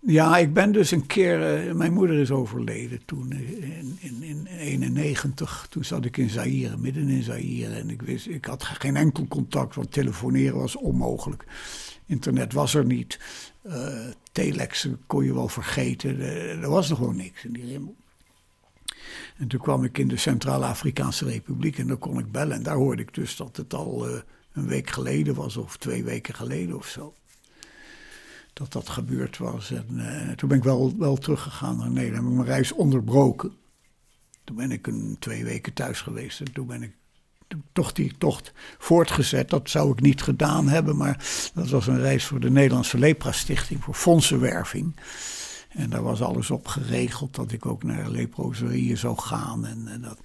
ja, ik ben dus een keer. eh, mijn moeder is overleden toen eh, in, in, in 91. Toen zat ik in Zaire, midden in Zaire. En ik, wist, ik had geen enkel contact, want telefoneren was onmogelijk. Internet was er niet. Eh telexen kon je wel vergeten. Er was nog gewoon niks in die rimmel. En toen kwam ik in de Centraal-Afrikaanse Republiek en daar kon ik bellen. En daar hoorde ik dus dat het al een week geleden was, of twee weken geleden of zo. Dat dat gebeurd was. En eh, toen ben ik wel, wel teruggegaan naar Nederland. Heb ik mijn reis onderbroken. Toen ben ik een twee weken thuis geweest. En toen ben ik toch die tocht voortgezet. Dat zou ik niet gedaan hebben. Maar dat was een reis voor de Nederlandse Lepra Stichting. Voor fondsenwerving. En daar was alles op geregeld. Dat ik ook naar leproserieën zou gaan. En, en dat,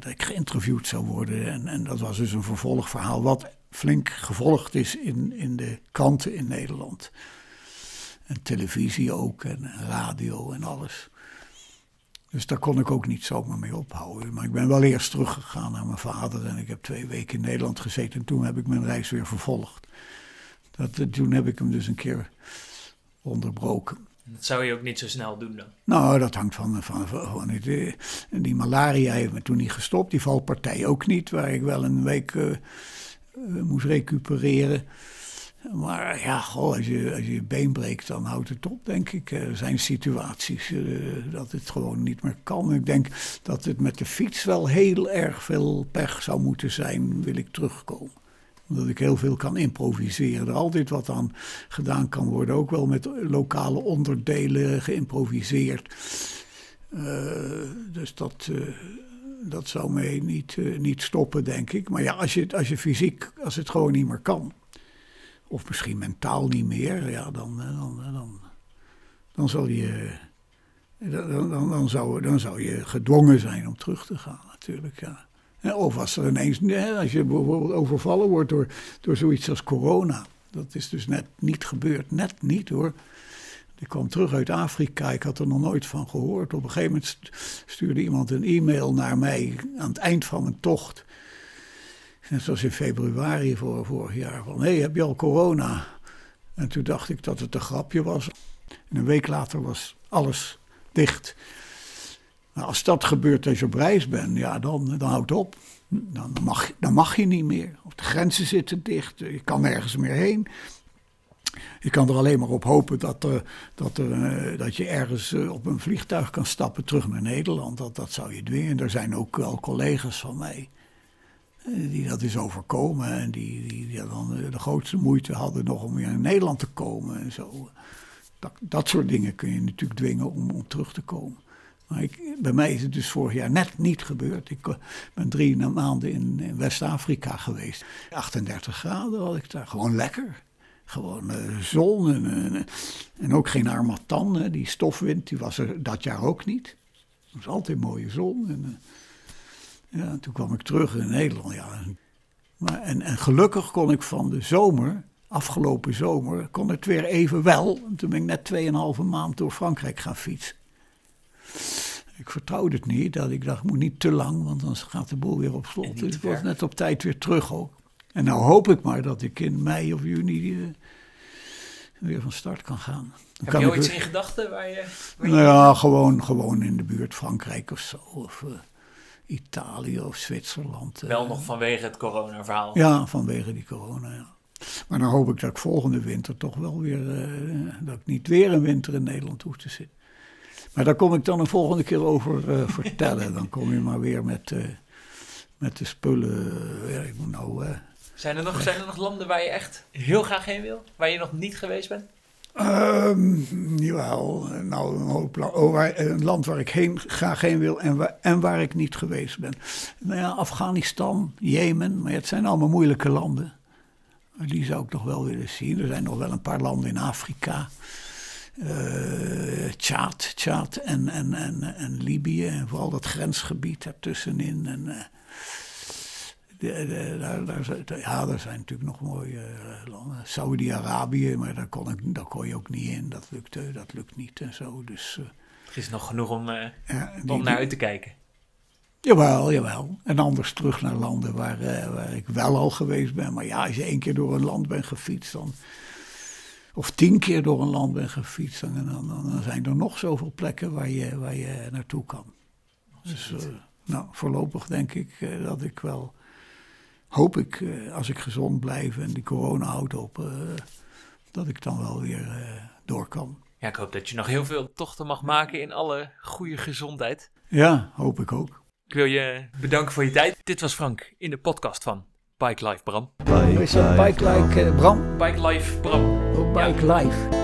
dat ik geïnterviewd zou worden. En, en dat was dus een vervolgverhaal. Wat flink gevolgd is in, in de kranten in Nederland. En televisie ook. En radio en alles. Dus daar kon ik ook niet zomaar mee ophouden. Maar ik ben wel eerst teruggegaan naar mijn vader. En ik heb twee weken in Nederland gezeten. En toen heb ik mijn reis weer vervolgd. Dat, eh, toen heb ik hem dus een keer onderbroken. Dat zou je ook niet zo snel doen dan. Nou, dat hangt van, van, van, het, eh, die malaria heeft me toen niet gestopt. Die valpartij ook niet, waar ik wel een week eh, moest recupereren. Maar ja, als, je, als je je been breekt, dan houdt het op, denk ik. Er zijn situaties eh, dat het gewoon niet meer kan. Ik denk dat het met de fiets wel heel erg veel pech zou moeten zijn, wil ik terugkomen omdat ik heel veel kan improviseren. Er altijd wat aan gedaan kan worden. Ook wel met lokale onderdelen geïmproviseerd. Dus dat, dat zou mij niet, uh, niet stoppen, denk ik. Maar ja, als je, als je fysiek, als het gewoon niet meer kan. Of misschien mentaal niet meer. Ja, dan, dan, dan, dan zal je... Dan, dan, dan, zou, dan zou je gedwongen zijn om terug te gaan, natuurlijk, ja. Of als er ineens, als je bijvoorbeeld overvallen wordt door, door zoiets als corona. Dat is dus net niet gebeurd. Net niet hoor. Ik kwam terug uit Afrika, ik had er nog nooit van gehoord. Op een gegeven moment stuurde iemand een e-mail naar mij aan het eind van mijn tocht. Net zoals in februari voor, vorig jaar. Van, hé, hey, heb je al corona? En toen dacht ik dat het een grapje was. En een week later was alles dicht. Nou, als dat gebeurt als je op reis bent, ja, dan, dan houdt op. Dan mag, dan mag je niet meer. Of de grenzen zitten dicht, je kan nergens meer heen. Je kan er alleen maar op hopen dat, dat, eh, dat je ergens eh, op een vliegtuig kan stappen terug naar Nederland. Dat, dat zou je dwingen. Er zijn ook wel collega's van mij eh, die dat is overkomen. En die, die, die dan de grootste moeite hadden nog om weer in Nederland te komen en zo. Dat, dat soort dingen kun je natuurlijk dwingen om, om terug te komen. Maar ik, bij mij is het dus vorig jaar net niet gebeurd. Ik ben drie maanden in, in West-Afrika geweest. 38 graden had ik daar. Gewoon lekker. Gewoon uh, zon en, en, ook geen armatan. Die stofwind die was er dat jaar ook niet. Het was altijd mooie zon. En, uh, ja, toen kwam ik terug in Nederland. Ja. Maar, en, en gelukkig kon ik van de zomer, afgelopen zomer, kon het weer even wel. En toen ben ik net 2,5 maand door Frankrijk gaan fietsen. Ik vertrouwde het niet. Dat ik dacht, ik moet niet te lang, want dan gaat de boel weer op slot. Dus ik was net op tijd weer terug ook. En nou hoop ik maar dat ik in mei of juni uh, weer van start kan gaan. Dan Heb kan je ooit weer- in gedachten waar je... waar Nou je- ja, gewoon, gewoon in de buurt Frankrijk of zo. Of eh, Italië of Zwitserland. eh. Wel nog vanwege het corona-verhaal. Ja, vanwege die corona, ja. Maar dan hoop ik dat ik volgende winter toch wel weer... eh, dat ik niet weer een winter in Nederland hoef te zitten. Maar daar kom ik dan een volgende keer over eh, vertellen. Dan kom je maar weer met, eh, met de spullen. eh, ja, ik moet nou... eh, Zijn, er nog, nog landen waar je echt heel graag heen wil? Waar je nog niet geweest bent? Ehm, jawel, nou een, oh, een land waar ik heen, graag heen wil en waar, en waar ik niet geweest ben. Nou ja, Afghanistan, Jemen, maar het zijn allemaal moeilijke landen. Die zou ik nog wel willen zien. Er zijn nog wel een paar landen in Afrika. Eh Tjaad, Tjaad en, en, en, en Libië en vooral dat grensgebied ertussenin. En, eh, de, de- daar, ja, daar zijn natuurlijk nog mooie eh, landen. Saudi-Arabië, maar daar kon, ik, daar kon je ook niet in. Dat lukt, dat lukt niet en zo. Dus, eh, Er is nog genoeg om, eh, ja, die- om naar uit te kijken. Jawel, jawel. En anders terug naar landen waar, eh, waar ik wel al geweest ben. Maar ja, als je één keer door een land bent gefietst, dan, of tien keer door een land bent gefietst, dan, dan, dan, dan zijn er nog zoveel plekken waar je, waar je naartoe kan. Dus eh, nou, voorlopig denk ik eh, dat ik wel, hoop ik, eh, als ik gezond blijf en die corona houdt op, eh, dat ik dan wel weer eh, door kan. Ja, ik hoop dat je nog heel veel tochten mag maken in alle goede gezondheid. Ja, hoop ik ook. Ik wil je bedanken voor je tijd. Dit was Frank in de podcast van Bike Life Bram. Is dat bike like eh, Bram? Bike Life Bram. Oh, bike life.